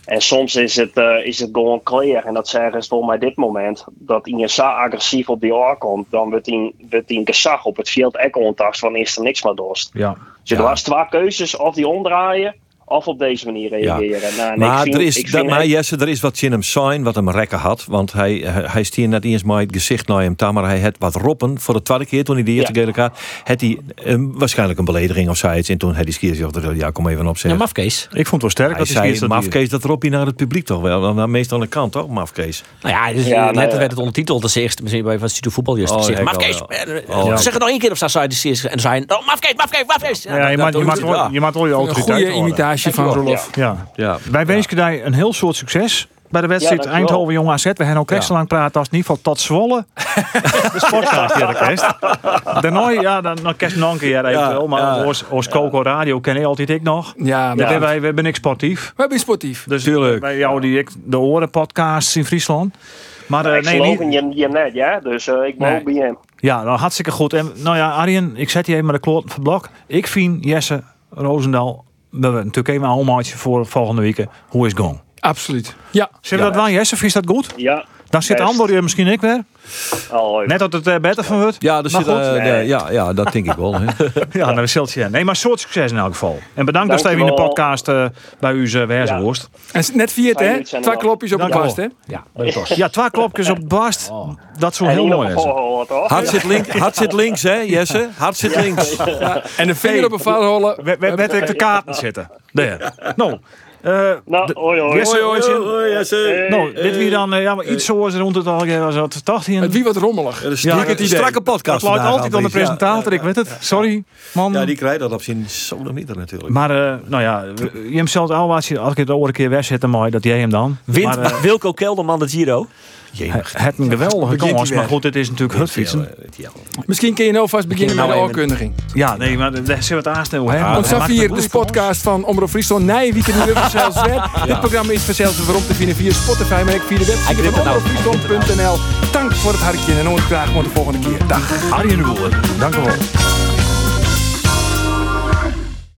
En soms is het, eh, is het gewoon clear. En dat zeggen ze voor mij dit moment. Dat hij zo agressief op die oor komt. Dan wordt hij, een gezag op het veld echt ontast. Van is er niks meer dorst. Ja. Dus er was twee keuzes. Of die omdraaien. Of op deze manier reageren. Nou, Maar, vind, er is, dat, maar Jesse, er is wat in hem zijn wat hem rekken had. Want hij, hij, hij stier net eens maar het gezicht naar hem toe. Maar hij had wat roppen voor de tweede keer toen hij de eerste Ja. keer elkaar. Had hij eh, waarschijnlijk een belediging of zoiets. En toen had hij skier ja, kom even op Ja, zeggen. Mafkees. Ik vond het wel sterk hij dat hij zei, mafkees, dat roep je naar het publiek toch wel. Dan, dan meestal aan de kant, toch, mafkees? Nou ja, dus, Ja, net nou ja. werd het ondertiteld. als eerste misschien bij van Studio Voetbal juist Oh, ja, Mafkees. eh, ja. eh, Oh, Zeg het nog één keer op zijn site. En dan zei hij, oh, Mafkees, Mafkees, Mafkees. Ja, je maakt wel- je maakt wel je Een autoriteit goede. Van Rolof. Ja. Ja. Wij wensen jij een heel soort succes bij de wedstrijd Ja. Eindhoven Jong AZ. We hebben ook echt zo lang praten als in ieder geval tot Zwolle. de sportkaart hier de kerst. Daarna, ja, dan, dan kerst nog een keer eventueel. Maar ja. als, als Coco Radio ken je altijd ik nog. Ja, Ja. maar Wij, wij ben ik sportief. we hebben sportief. Dus Tuurlijk. bij jou die ik de oren podcasts in Friesland. Maar eh, ik nee, niet, in je, je net, ja. Dus eh, ik Nee. mag bij hem. ja, nou, hartstikke goed. En nou ja, Arjen, ik zet je even maar de kloot van het blok. Ik vind Jesse Roosendaal, we hebben natuurlijk even een homaatje voor volgende week. Hoe is het going? Absoluut. Ja. Zullen we dat wel, Jesse? Vind je dat goed? Ja. Dan zit hier misschien ik weer. Oh, Net dat het er beter van wordt. Ja, er zit, eh, Nee. de- ja, ja, dat denk ik wel. Ja, nou, dat zult je. Nee, maar soort succes in elk geval. En bedankt dat je in de podcast eh, bij u uh, wezen Ja. worst. En net viert, hè? er Twee klopjes op de kast, hè? Ja, bij de tos. Ja, twee klopjes op de bast. Dat zou heel mooi zijn. Hart zit, link, hart zit links, hè, Jesse? Hart zit links. En de vinger op een valholen. Ik de kaarten zitten. Daar. Nou, eh, Nou. Jesse, nou, dit wie dan eh, ja, maar iets zoals rond het al was wat dacht hier. Het wie wat rommelig. Ja, strakke, strakke podcast vandaag, altijd aan de. Ja. presentator, ik weet het. Sorry, man. Ja, die krijgt dat op zijn sodomieter natuurlijk. Maar, eh, nou ja, je hem zelf al als je als ik het de andere keer wegzet, mooi dat jij hem dan. Wint Maar, eh, Wilco Kelderman de Giro. Het het een geweldige Begint kans, maar goed, het is natuurlijk hutfietsen. Misschien kun je nou vast beginnen met Nou, de even- oorkundiging. Ja, nee, maar daar het aansnel hè. Want het de podcast van Omroep Friesland. Nee, wie kan niet weer zelfs. Dit programma is vanzelfs waarom te vinden via Spotify, maar ook via de website van het nou. omroepfriesland.nl. Dank voor het hartje en dan graag voor de volgende keer. Dag. Arjen de Boer, dank u wel.